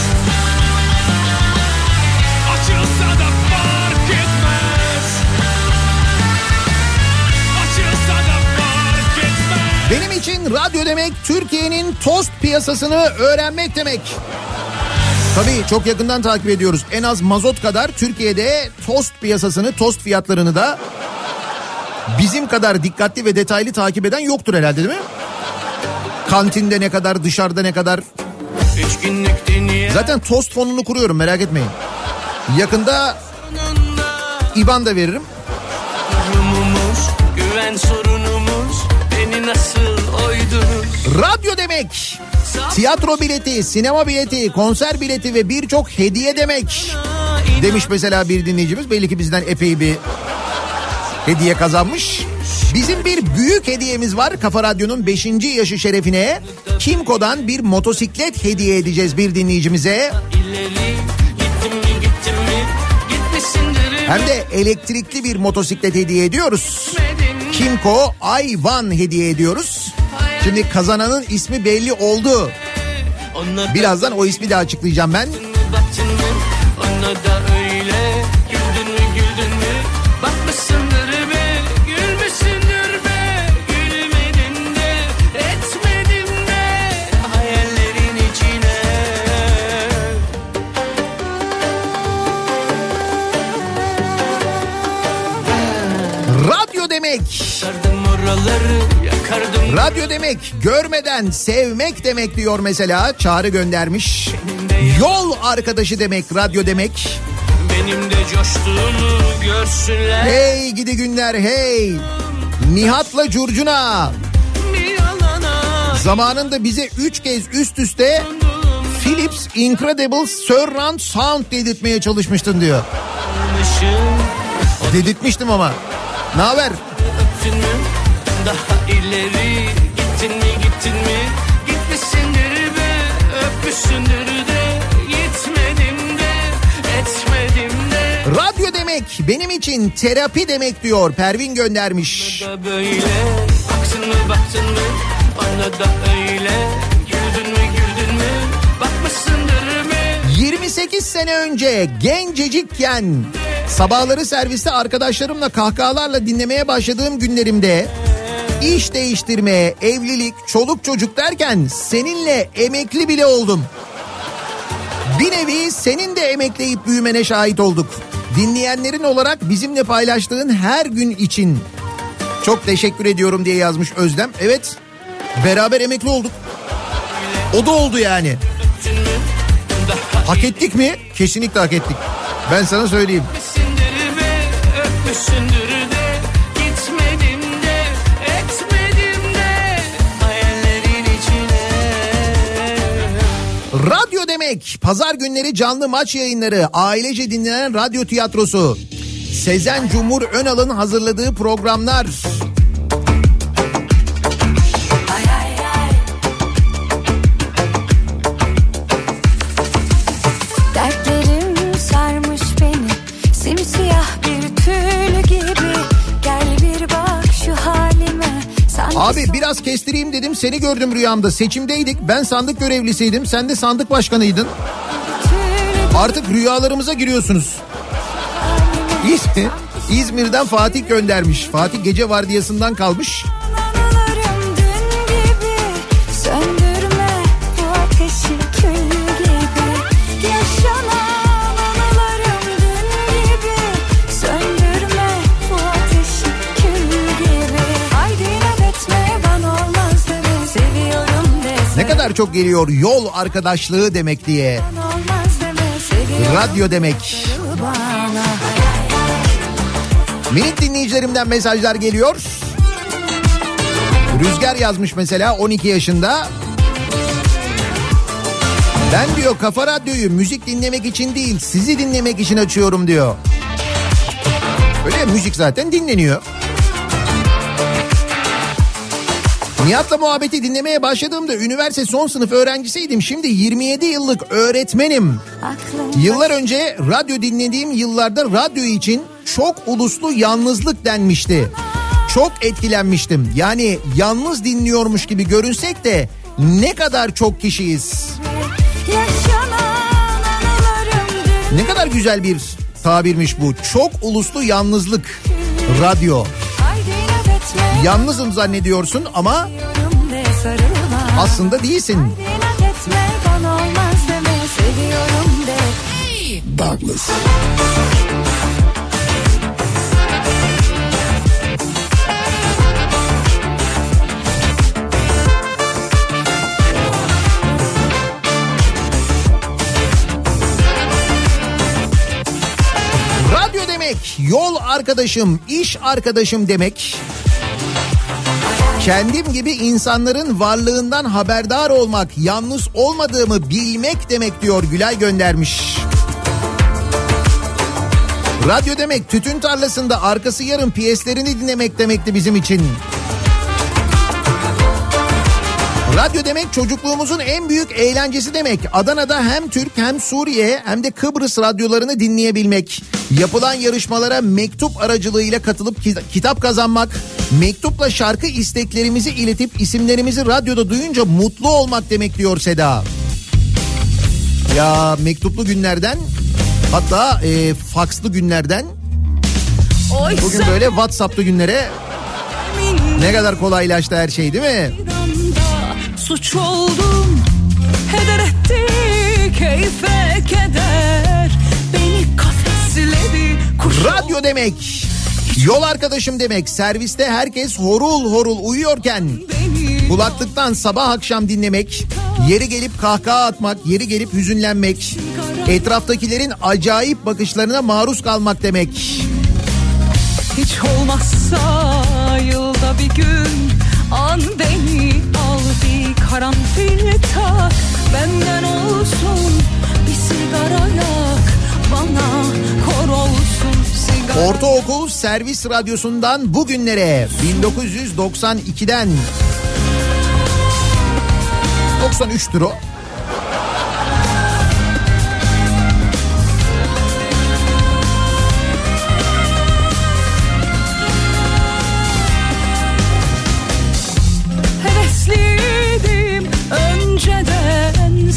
Açılsa da fark etmez Açılsa da fark etmez Benim için radyo demek Türkiye'nin tost piyasasını öğrenmek demek. Tabii çok yakından takip ediyoruz. En az mazot kadar Türkiye'de tost piyasasını, tost fiyatlarını da bizim kadar dikkatli ve detaylı takip eden yoktur herhalde değil mi? Kantinde ne kadar, dışarıda ne kadar. Zaten tost fonunu kuruyorum merak etmeyin. Yakında IBAN da veririm. Durumumuz, güven sorunumuz Beni nasıl Radyo demek. Tiyatro bileti, sinema bileti, konser bileti ve birçok hediye demek. Demiş mesela bir dinleyicimiz. Belli ki bizden epey bir hediye kazanmış. Bizim bir büyük hediyemiz var. Kafa Radyo'nun 5. yaşı şerefine Kimco'dan bir motosiklet hediye edeceğiz bir dinleyicimize. Hem de elektrikli bir motosiklet hediye ediyoruz. Kimco i1 hediye ediyoruz. Şimdi kazananın ismi belli oldu. Birazdan o ismi de açıklayacağım ben. Radyo demek görmeden sevmek demek diyor mesela çağrı göndermiş. Yol arkadaşı demek radyo demek. Benim de coştuğumu görsünler Hey gidi günler hey. Nihat'la Curcuna. Zamanında bize üç kez üst üste Philips Incredible Surround Sound dedirtmeye çalışmıştın diyor. Dedirtmiştim ama. Ne haber? Daha ileri. Gittin mi gittin mi? Gitmişsindir be Öpmüşsündür de. Gitmedim de Etmedim de. Radyo demek benim için terapi demek diyor Pervin göndermiş. da böyle Baktın mı baktın mı? Bana da öyle Güldün mü güldün mü? Bakmışsındır mı 28 sene önce gencecikken sabahları serviste arkadaşlarımla kahkahalarla dinlemeye başladığım günlerimde iş değiştirme, evlilik, çoluk çocuk derken seninle emekli bile oldum. Bir nevi senin de emekleyip büyümene şahit olduk. Dinleyenlerin olarak bizimle paylaştığın her gün için çok teşekkür ediyorum diye yazmış Özlem. Evet beraber emekli olduk. O da oldu yani. Hak ettik mi? Kesinlikle hak ettik. Ben sana söyleyeyim. Öpmüşsündür Radyo demek. Pazar günleri canlı maç yayınları. Ailece dinlenen radyo tiyatrosu. Sezen Cumhur Önal'ın hazırladığı programlar. Abi biraz kestireyim dedim seni gördüm rüyamda. Seçimdeydik ben sandık görevlisiydim. Sen de sandık başkanıydın. Artık rüyalarımıza giriyorsunuz. İz- İzmir'den Fatih göndermiş. Fatih gece vardiyasından kalmış. Kadar çok geliyor yol arkadaşlığı demek diye. Radyo demek. Minik dinleyicilerimden mesajlar geliyor. Rüzgar yazmış mesela 12 yaşında. Ben diyor kafa radyoyu müzik dinlemek için değil sizi dinlemek için açıyorum diyor. Öyle müzik zaten dinleniyor. Nihat'la muhabbeti dinlemeye başladığımda üniversite son sınıf öğrencisiydim. Şimdi 27 yıllık öğretmenim. Aklım Yıllar önce radyo dinlediğim yıllarda radyo için çok uluslu yalnızlık denmişti. Çok etkilenmiştim. Yani yalnız dinliyormuş gibi görünsek de ne kadar çok kişiyiz. Ne kadar güzel bir tabirmiş bu. Çok uluslu yalnızlık. Radyo. Yalnızım zannediyorsun ama aslında değilsin. Douglas. Radyo demek yol arkadaşım, iş arkadaşım demek. Kendim gibi insanların varlığından haberdar olmak, yalnız olmadığımı bilmek demek diyor Gülay göndermiş. Radyo demek tütün tarlasında arkası yarın piyeslerini dinlemek demekti bizim için. Radyo demek çocukluğumuzun en büyük eğlencesi demek. Adana'da hem Türk hem Suriye hem de Kıbrıs radyolarını dinleyebilmek. Yapılan yarışmalara mektup aracılığıyla katılıp ki- kitap kazanmak. Mektupla şarkı isteklerimizi iletip isimlerimizi radyoda duyunca mutlu olmak demek diyor Seda. Ya mektuplu günlerden hatta e, fakslı günlerden bugün böyle WhatsApp'lı günlere ne kadar kolaylaştı her şey değil mi? Suç oldum Heder etti keyfe keder Beni kafesledi kuş Radyo demek. Yol arkadaşım demek. Serviste herkes horul horul uyuyorken Kulaklıktan sabah akşam dinlemek, yeri gelip kahkaha atmak, yeri gelip hüzünlenmek, etraftakilerin acayip bakışlarına maruz kalmak demek. Hiç olmazsa yılda bir gün an beni bir karanfil tak benden olsun bir sigara yak bana kor olsun Ortaokul servis radyosundan bugünlere 1992'den 93'tür o.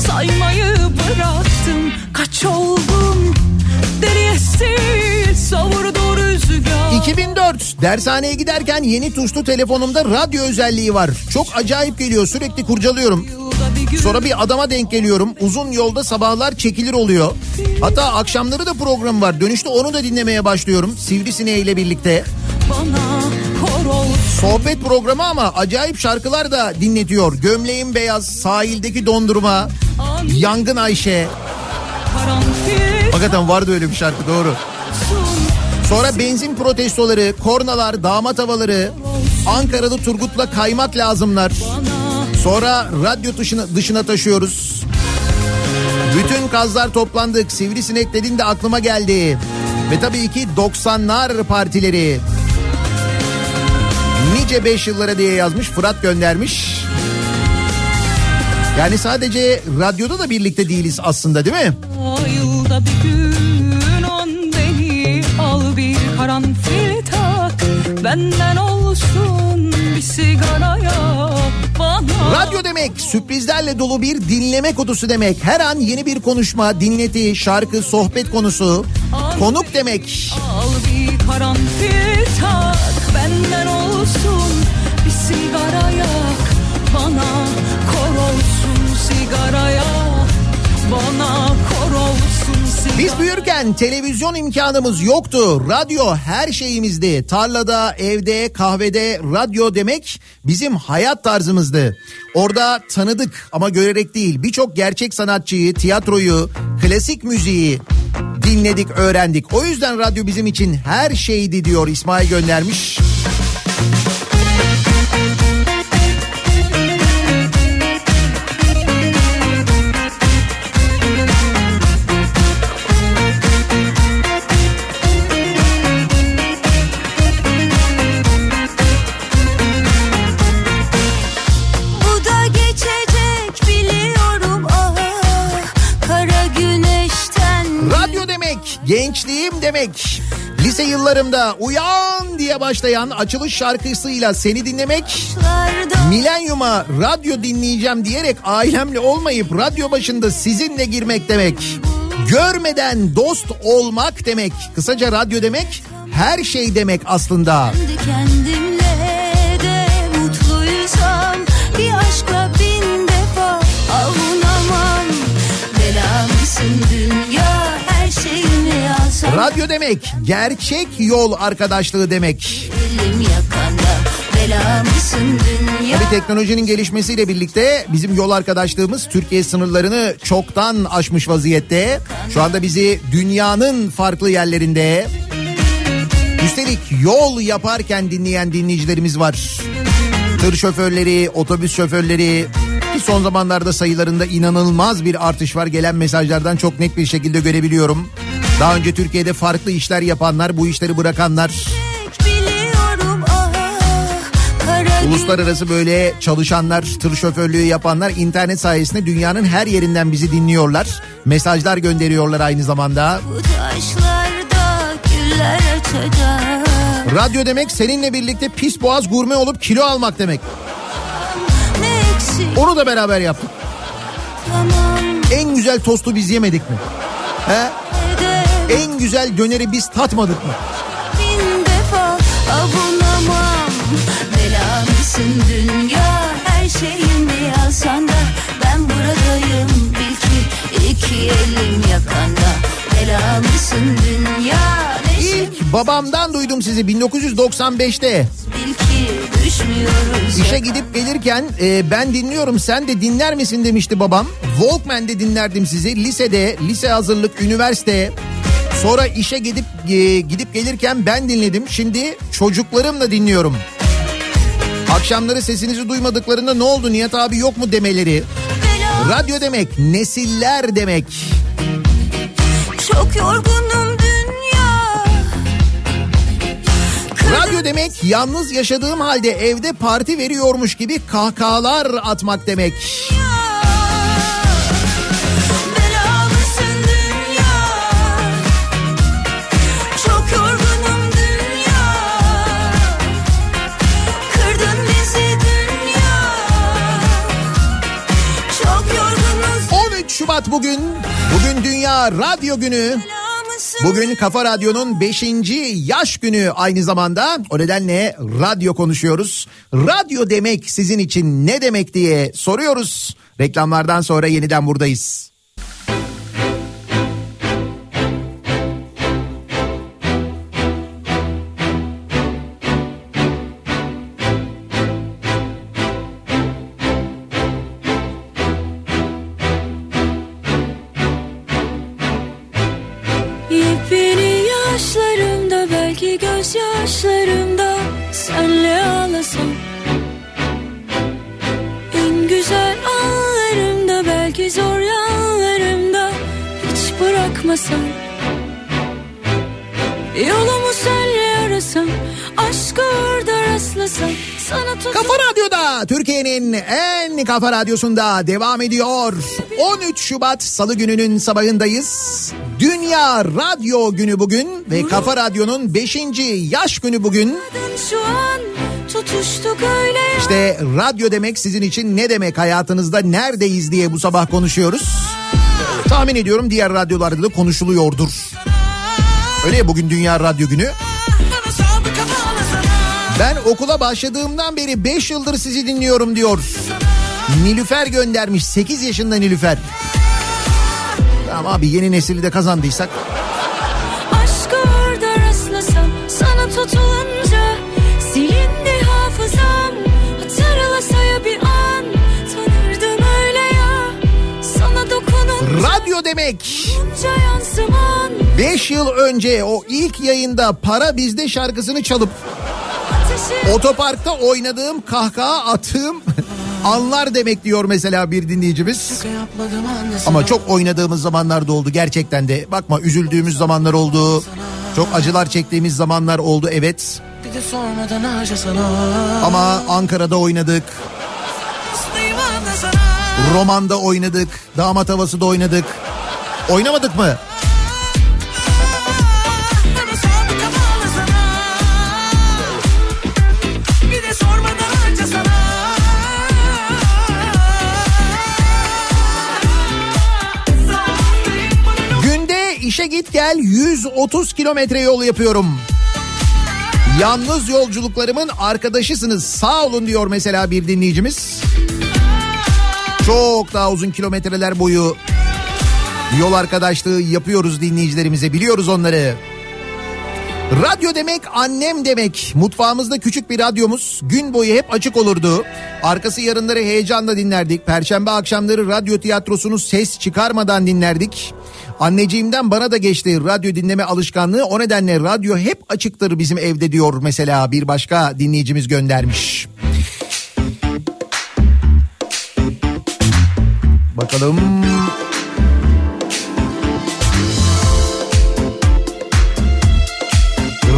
saymayı bıraktım Kaç oldum deriye sil savurdu rüzgar 2004 dershaneye giderken yeni tuşlu telefonumda radyo özelliği var. Çok acayip geliyor sürekli kurcalıyorum. Sonra bir adama denk geliyorum. Uzun yolda sabahlar çekilir oluyor. Hatta akşamları da program var. Dönüşte onu da dinlemeye başlıyorum. Sivrisineği ile birlikte. Bana Sohbet programı ama acayip şarkılar da dinletiyor. Gömleğim beyaz, sahildeki dondurma, Yangın Ayşe. Hakikaten vardı öyle bir şarkı doğru. Sonra benzin protestoları, kornalar, damat havaları, Ankara'da Turgut'la kaymak lazımlar. Sonra radyo dışına, dışına taşıyoruz. Bütün kazlar toplandık. Sivrisinek dedin de aklıma geldi. Ve tabii ki 90'lar partileri. Nice 5 yıllara diye yazmış Fırat göndermiş. Yani sadece radyoda da birlikte değiliz aslında değil mi? Yılda bir gün on beni al bir karanfil tak benden olsun bir sigara yak bana Radyo demek sürprizlerle dolu bir dinleme kutusu demek. Her an yeni bir konuşma, dinleti, şarkı, sohbet konusu. Konuk demek. Al bir karanfil tak benden Biz büyürken televizyon imkanımız yoktu. Radyo her şeyimizdi. Tarlada, evde, kahvede radyo demek bizim hayat tarzımızdı. Orada tanıdık ama görerek değil birçok gerçek sanatçıyı, tiyatroyu, klasik müziği dinledik, öğrendik. O yüzden radyo bizim için her şeydi diyor İsmail göndermiş. Gençliğim demek. Lise yıllarımda uyan diye başlayan açılış şarkısıyla seni dinlemek. Milenyuma radyo dinleyeceğim diyerek ailemle olmayıp radyo başında sizinle girmek demek. Görmeden dost olmak demek. Kısaca radyo demek her şey demek aslında. Kendi Radyo demek gerçek yol arkadaşlığı demek. Tabii teknolojinin gelişmesiyle birlikte bizim yol arkadaşlığımız Türkiye sınırlarını çoktan aşmış vaziyette. Şu anda bizi dünyanın farklı yerlerinde üstelik yol yaparken dinleyen dinleyicilerimiz var. Tır şoförleri, otobüs şoförleri ki son zamanlarda sayılarında inanılmaz bir artış var. Gelen mesajlardan çok net bir şekilde görebiliyorum. Daha önce Türkiye'de farklı işler yapanlar, bu işleri bırakanlar, ah Kara Uluslararası böyle çalışanlar, tır şoförlüğü yapanlar internet sayesinde dünyanın her yerinden bizi dinliyorlar. Mesajlar gönderiyorlar aynı zamanda. Radyo demek seninle birlikte pis boğaz gurme olup kilo almak demek. Onu da beraber yaptık. En güzel tostu biz yemedik mi? He? En güzel döneri biz tatmadık mı? dünya her şeyimi alsan da Ben buradayım bil ki iki elim yakanda Belamsın dünya İlk Babamdan duydum sizi 1995'te. İşe gidip gelirken e, ben dinliyorum sen de dinler misin demişti babam. Walkman'de dinlerdim sizi. Lisede, lise hazırlık, üniversite. Sonra işe gidip e, gidip gelirken ben dinledim. Şimdi çocuklarımla dinliyorum. Akşamları sesinizi duymadıklarında ne oldu Nihat abi yok mu demeleri. Radyo demek nesiller demek. Çok yorgunum Demek yalnız yaşadığım halde evde parti veriyormuş gibi kahkahalar atmak demek. 13 Şubat bugün. Bugün Dünya Radyo Günü. Bugün Kafa Radyo'nun 5. yaş günü aynı zamanda. O nedenle radyo konuşuyoruz. Radyo demek sizin için ne demek diye soruyoruz. Reklamlardan sonra yeniden buradayız. Radyo'da Türkiye'nin en kafa radyosunda devam ediyor. 13 Şubat Salı gününün sabahındayız. Dünya Radyo günü bugün ve Kafa Radyo'nun 5. yaş günü bugün. İşte radyo demek sizin için ne demek hayatınızda neredeyiz diye bu sabah konuşuyoruz. Tahmin ediyorum diğer radyolarda da konuşuluyordur. Öyle ya bugün Dünya Radyo Günü. Ben okula başladığımdan beri 5 yıldır sizi dinliyorum diyor. Nilüfer göndermiş 8 yaşında Nilüfer. Tamam abi yeni nesili de kazandıysak. Aşkı orada rastlasam sana tutulunca silindi hafızam hatırlasa ya bir an tanırdım öyle ya sana dokununca Radyo demek. yansıman 5 yıl önce o ilk yayında Para Bizde şarkısını çalıp otoparkta oynadığım kahkaha attığım anlar demek diyor mesela bir dinleyicimiz. Ama çok oynadığımız zamanlar da oldu gerçekten de. Bakma üzüldüğümüz zamanlar oldu. Çok acılar çektiğimiz zamanlar oldu evet. Ama Ankara'da oynadık. Roman'da oynadık. Damat havası da oynadık. Oynamadık mı? İşe git gel 130 kilometre yol yapıyorum. Yalnız yolculuklarımın arkadaşısınız sağ olun diyor mesela bir dinleyicimiz. Çok daha uzun kilometreler boyu yol arkadaşlığı yapıyoruz dinleyicilerimize biliyoruz onları. Radyo demek annem demek. Mutfağımızda küçük bir radyomuz gün boyu hep açık olurdu. Arkası yarınları heyecanla dinlerdik. Perşembe akşamları radyo tiyatrosunu ses çıkarmadan dinlerdik. Anneciğimden bana da geçti radyo dinleme alışkanlığı. O nedenle radyo hep açıktır bizim evde diyor mesela bir başka dinleyicimiz göndermiş. Bakalım.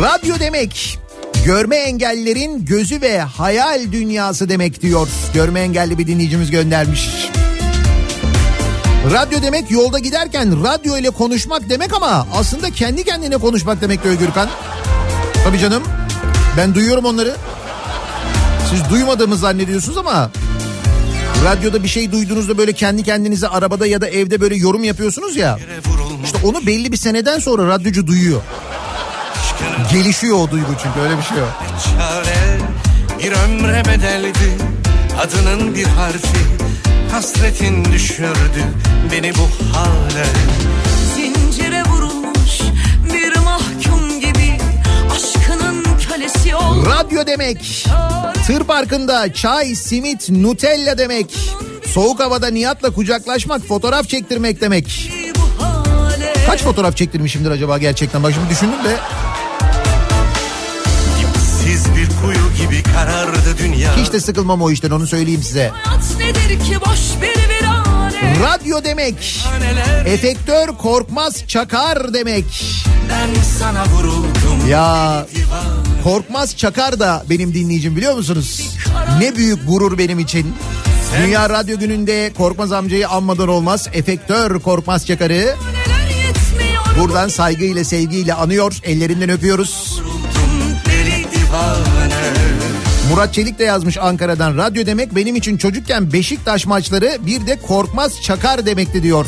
Radyo demek görme engellilerin gözü ve hayal dünyası demek diyor. Görme engelli bir dinleyicimiz göndermiş. Radyo demek yolda giderken radyo ile konuşmak demek ama aslında kendi kendine konuşmak demek diyor Gürkan. Tabii canım ben duyuyorum onları. Siz duymadığımı zannediyorsunuz ama radyoda bir şey duyduğunuzda böyle kendi kendinize arabada ya da evde böyle yorum yapıyorsunuz ya. İşte onu belli bir seneden sonra radyocu duyuyor. Gelişiyor o duygu çünkü öyle bir şey yok. Bir ömre bedeldi adının bir harfi Hasretin düşürdü beni bu hale Zincire vurulmuş bir mahkum gibi Radyo demek. Tır parkında çay, simit, Nutella demek. Soğuk havada Nihat'la kucaklaşmak, fotoğraf çektirmek demek. Kaç fotoğraf çektirmişimdir acaba gerçekten? Bak şimdi düşündüm de. De sıkılmam o işten onu söyleyeyim size. Radyo demek. Efektör Korkmaz Çakar demek. Ben sana vuruldum. Ya Korkmaz Çakar da benim dinleyicim biliyor musunuz? Ne büyük gurur benim için. Dünya Radyo Günü'nde Korkmaz amcayı anmadan olmaz. Efektör Korkmaz Çakar'ı buradan saygıyla sevgiyle anıyor. Ellerinden öpüyoruz. Deli divane. Murat Çelik de yazmış Ankara'dan. Radyo demek benim için çocukken Beşiktaş maçları bir de Korkmaz Çakar demekti diyor.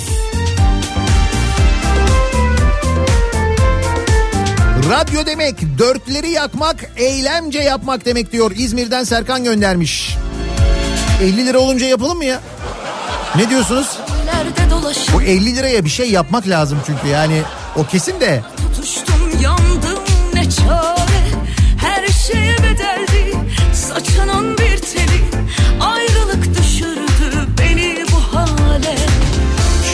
Radyo demek dörtleri yakmak, eylemce yapmak demek diyor. İzmir'den Serkan göndermiş. 50 lira olunca yapalım mı ya? Ne diyorsunuz? Bu 50 liraya bir şey yapmak lazım çünkü yani o kesin de. tutuştum yandım ne çare Her şeye bedeldi saçının bir teli Ayrılık düşürdü beni bu hale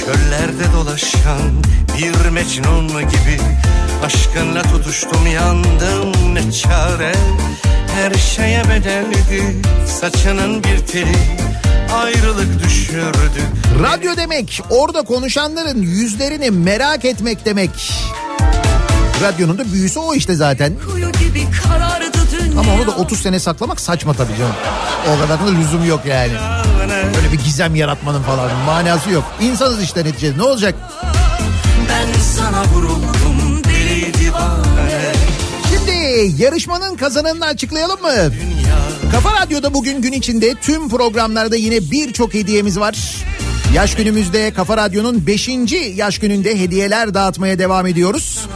Çöllerde dolaşan bir mecnun gibi Aşkınla tutuştum yandım ne çare Her şeye bedeldi saçının bir teli Ayrılık düşürdü Radyo demek orada konuşanların yüzlerini merak etmek demek. Radyonun da büyüsü o işte zaten. Kuyu gibi dünya Ama onu da 30 sene saklamak saçma tabii canım. O kadar da lüzum yok yani. Böyle bir gizem yaratmanın falan manası yok. İnsanız işte neticede ne olacak? Ben sana vuruldum deli divane Şimdi yarışmanın kazananını açıklayalım mı? Kafa Radyo'da bugün gün içinde tüm programlarda yine birçok hediyemiz var. Yaş günümüzde Kafa Radyo'nun 5. yaş gününde hediyeler dağıtmaya devam ediyoruz.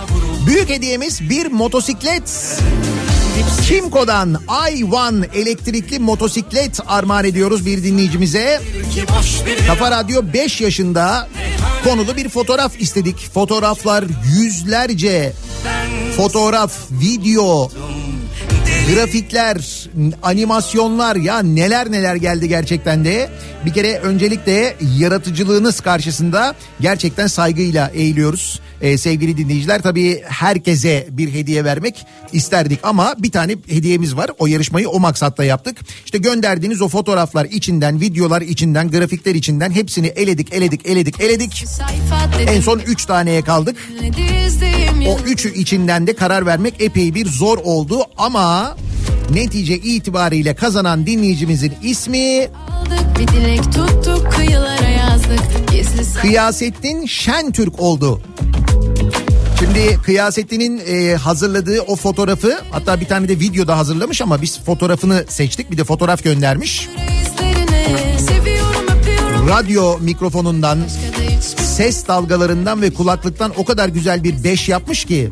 Büyük hediyemiz bir motosiklet. Kimco'dan i1 elektrikli motosiklet armağan ediyoruz bir dinleyicimize. Kafa Radyo 5 yaşında konulu bir fotoğraf istedik. Fotoğraflar yüzlerce fotoğraf, video, grafikler, animasyonlar ya neler neler geldi gerçekten de. Bir kere öncelikle yaratıcılığınız karşısında gerçekten saygıyla eğiliyoruz. Ee, sevgili dinleyiciler tabii herkese bir hediye vermek isterdik ama bir tane hediyemiz var. O yarışmayı o maksatla yaptık. İşte gönderdiğiniz o fotoğraflar içinden, videolar içinden, grafikler içinden hepsini eledik, eledik, eledik, eledik. En son 3 taneye kaldık. O üçü içinden de karar vermek epey bir zor oldu ama netice itibariyle kazanan dinleyicimizin ismi Bir dilek tuttuk kıyılara Kıyasettin Şentürk oldu. Şimdi Kıyasettin'in e, hazırladığı o fotoğrafı hatta bir tane de video da hazırlamış ama biz fotoğrafını seçtik bir de fotoğraf göndermiş. Radyo mikrofonundan ses dalgalarından ve kulaklıktan o kadar güzel bir beş yapmış ki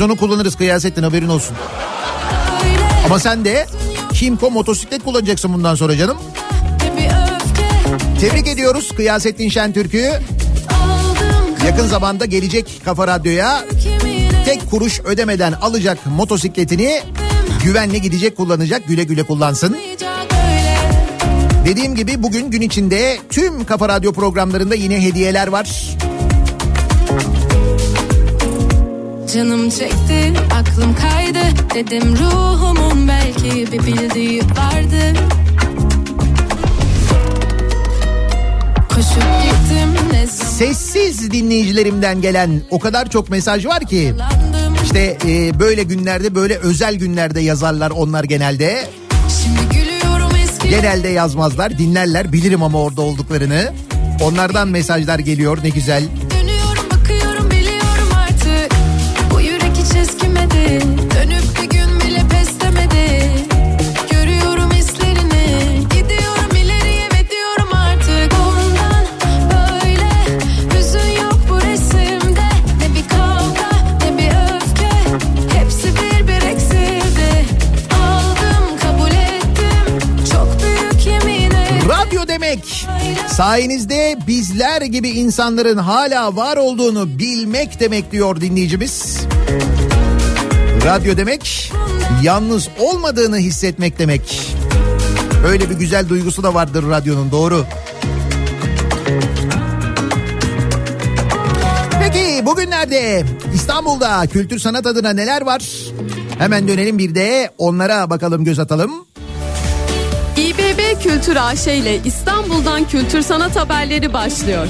biz onu kullanırız Kıyasettin haberin olsun. Ama sen de Kimco motosiklet kullanacaksın bundan sonra canım. Tebrik ediyoruz Kıyasettin Şentürk'ü. Yakın zamanda gelecek Kafa Radyo'ya tek kuruş ödemeden alacak motosikletini güvenle gidecek kullanacak güle güle kullansın. Dediğim gibi bugün gün içinde tüm Kafa Radyo programlarında yine hediyeler var. Canım çekti aklım kaydı Dedim ruhumun belki bir bildiği vardı Koşup gittim ne zaman Sessiz dinleyicilerimden gelen o kadar çok mesaj var ki işte e, böyle günlerde böyle özel günlerde yazarlar onlar genelde. Şimdi gülüyorum eski Genelde yazmazlar dinlerler bilirim ama orada olduklarını. Onlardan mesajlar geliyor ne güzel. Sayenizde bizler gibi insanların hala var olduğunu bilmek demek diyor dinleyicimiz. Radyo demek yalnız olmadığını hissetmek demek. Öyle bir güzel duygusu da vardır radyonun doğru. Peki bugünlerde İstanbul'da kültür sanat adına neler var? Hemen dönelim bir de onlara bakalım göz atalım. Kültür AŞ ile İstanbul'dan kültür sanat haberleri başlıyor.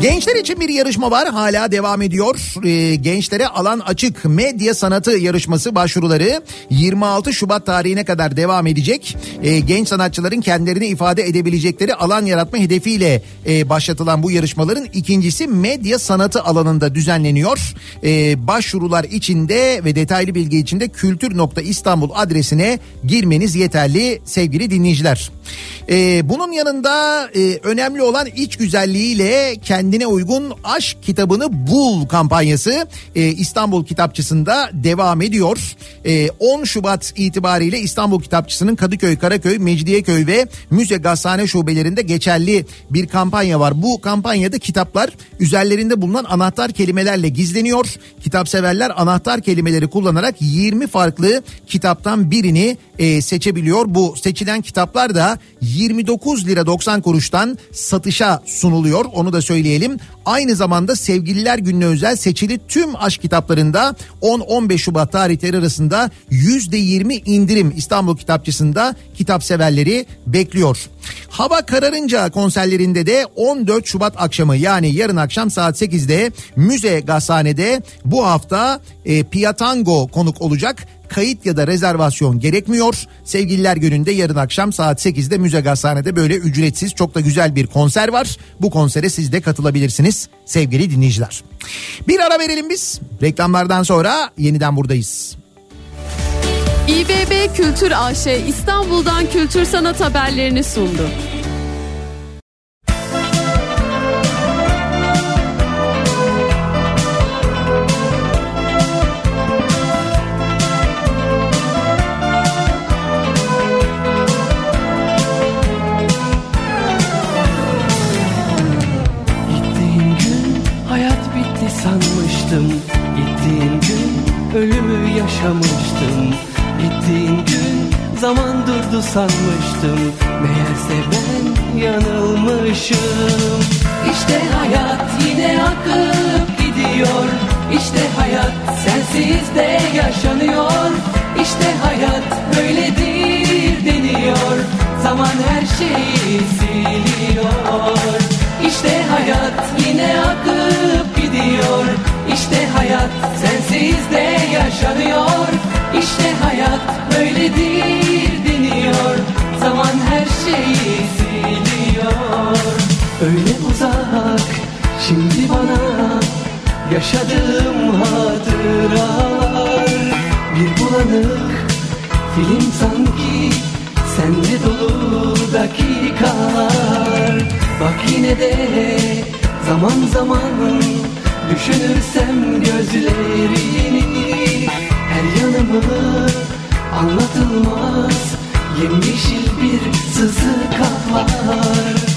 Gençler için bir yarışma var hala devam ediyor. Ee, gençlere alan açık medya sanatı yarışması başvuruları 26 Şubat tarihine kadar devam edecek. Ee, genç sanatçıların kendilerini ifade edebilecekleri alan yaratma hedefiyle e, başlatılan bu yarışmaların ikincisi medya sanatı alanında düzenleniyor. Ee, başvurular içinde ve detaylı bilgi içinde kültür.istanbul adresine girmeniz yeterli sevgili dinleyiciler. Bunun yanında e, önemli olan iç güzelliğiyle kendine uygun aşk kitabını bul kampanyası e, İstanbul Kitapçısı'nda devam ediyor. E, 10 Şubat itibariyle İstanbul Kitapçısı'nın Kadıköy, Karaköy, Mecidiyeköy ve Müze Gazhane şubelerinde geçerli bir kampanya var. Bu kampanyada kitaplar üzerlerinde bulunan anahtar kelimelerle gizleniyor. Kitapseverler anahtar kelimeleri kullanarak 20 farklı kitaptan birini e, seçebiliyor. Bu seçilen kitaplar da 29 lira 90 kuruştan satışa sunuluyor. Onu da söyleyelim. Aynı zamanda Sevgililer Günü'ne özel seçili tüm aşk kitaplarında 10-15 Şubat tarihleri arasında %20 indirim İstanbul Kitapçısı'nda kitap severleri bekliyor. Hava kararınca konserlerinde de 14 Şubat akşamı yani yarın akşam saat 8'de Müze Gazhane'de bu hafta e, Piatango konuk olacak kayıt ya da rezervasyon gerekmiyor. Sevgililer gününde yarın akşam saat 8'de Müze Gazhane'de böyle ücretsiz çok da güzel bir konser var. Bu konsere siz de katılabilirsiniz sevgili dinleyiciler. Bir ara verelim biz. Reklamlardan sonra yeniden buradayız. İBB Kültür AŞ İstanbul'dan kültür sanat haberlerini sundu. Ölümü yaşamıştım. Gittiğin gün zaman durdu sanmıştım. Meğerse ben yanılmışım. İşte hayat yine akıp gidiyor. İşte hayat sensiz de yaşanıyor. İşte hayat böyledir deniyor. Zaman her şeyi siliyor. İşte hayat yine akıp gidiyor İşte hayat sensiz de yaşanıyor. İşte hayat böyledir deniyor. Zaman her şeyi siliyor. Öyle uzak şimdi bana Yaşadığım hatıralar. Bir bulanık film sanki Sende dolu dakikalar. Bak yine de zaman zaman Düşünürsem gözlerini Her yanımı anlatılmaz. Yemyeşil bir sızı kaplar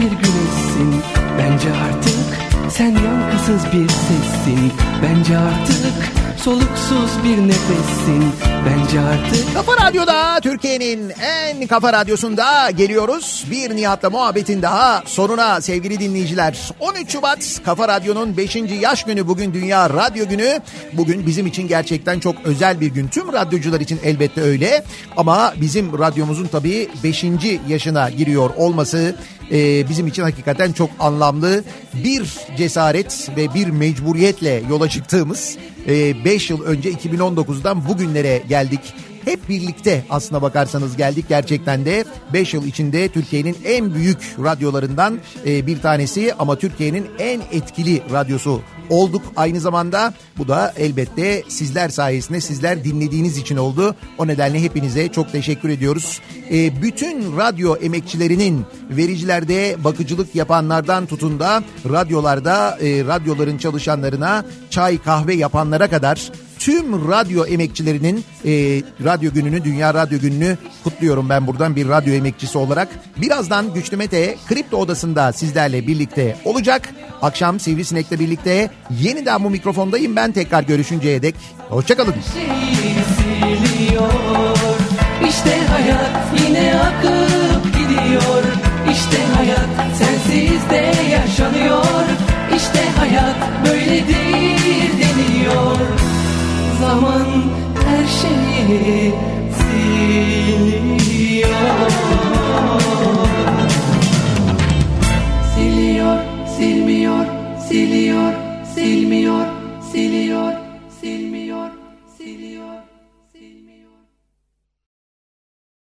bir güneşsin Bence artık sen yankısız bir sessin Bence artık soluksuz bir nefessin Bence artık Kafa Radyo'da Türkiye'nin en kafa radyosunda geliyoruz. Bir Nihat'la muhabbetin daha sonuna sevgili dinleyiciler. 13 Şubat Kafa Radyo'nun 5. yaş günü bugün Dünya Radyo Günü. Bugün bizim için gerçekten çok özel bir gün. Tüm radyocular için elbette öyle. Ama bizim radyomuzun tabii 5. yaşına giriyor olması e, bizim için hakikaten çok anlamlı. Bir cesaret ve bir mecburiyetle yola çıktığımız 5 yıl önce 2019'dan bugünlere geldik. Hep birlikte aslına bakarsanız geldik gerçekten de 5 yıl içinde Türkiye'nin en büyük radyolarından e, bir tanesi ama Türkiye'nin en etkili radyosu olduk aynı zamanda. Bu da elbette sizler sayesinde sizler dinlediğiniz için oldu. O nedenle hepinize çok teşekkür ediyoruz. E, bütün radyo emekçilerinin vericilerde bakıcılık yapanlardan tutun da radyolarda e, radyoların çalışanlarına çay kahve yapanlara kadar tüm radyo emekçilerinin e, radyo gününü, Dünya Radyo Günü'nü kutluyorum ben buradan bir radyo emekçisi olarak. Birazdan Güçlü Mete Kripto Odası'nda sizlerle birlikte olacak. Akşam Sivrisinek'le birlikte yeniden bu mikrofondayım ben tekrar görüşünceye dek. Hoşçakalın. İşte hayat yine akıp gidiyor. İşte hayat sensiz de yaşanıyor. İşte hayat böyledir deniyor zaman her şeyi siliyor Siliyor, silmiyor, siliyor, silmiyor, siliyor.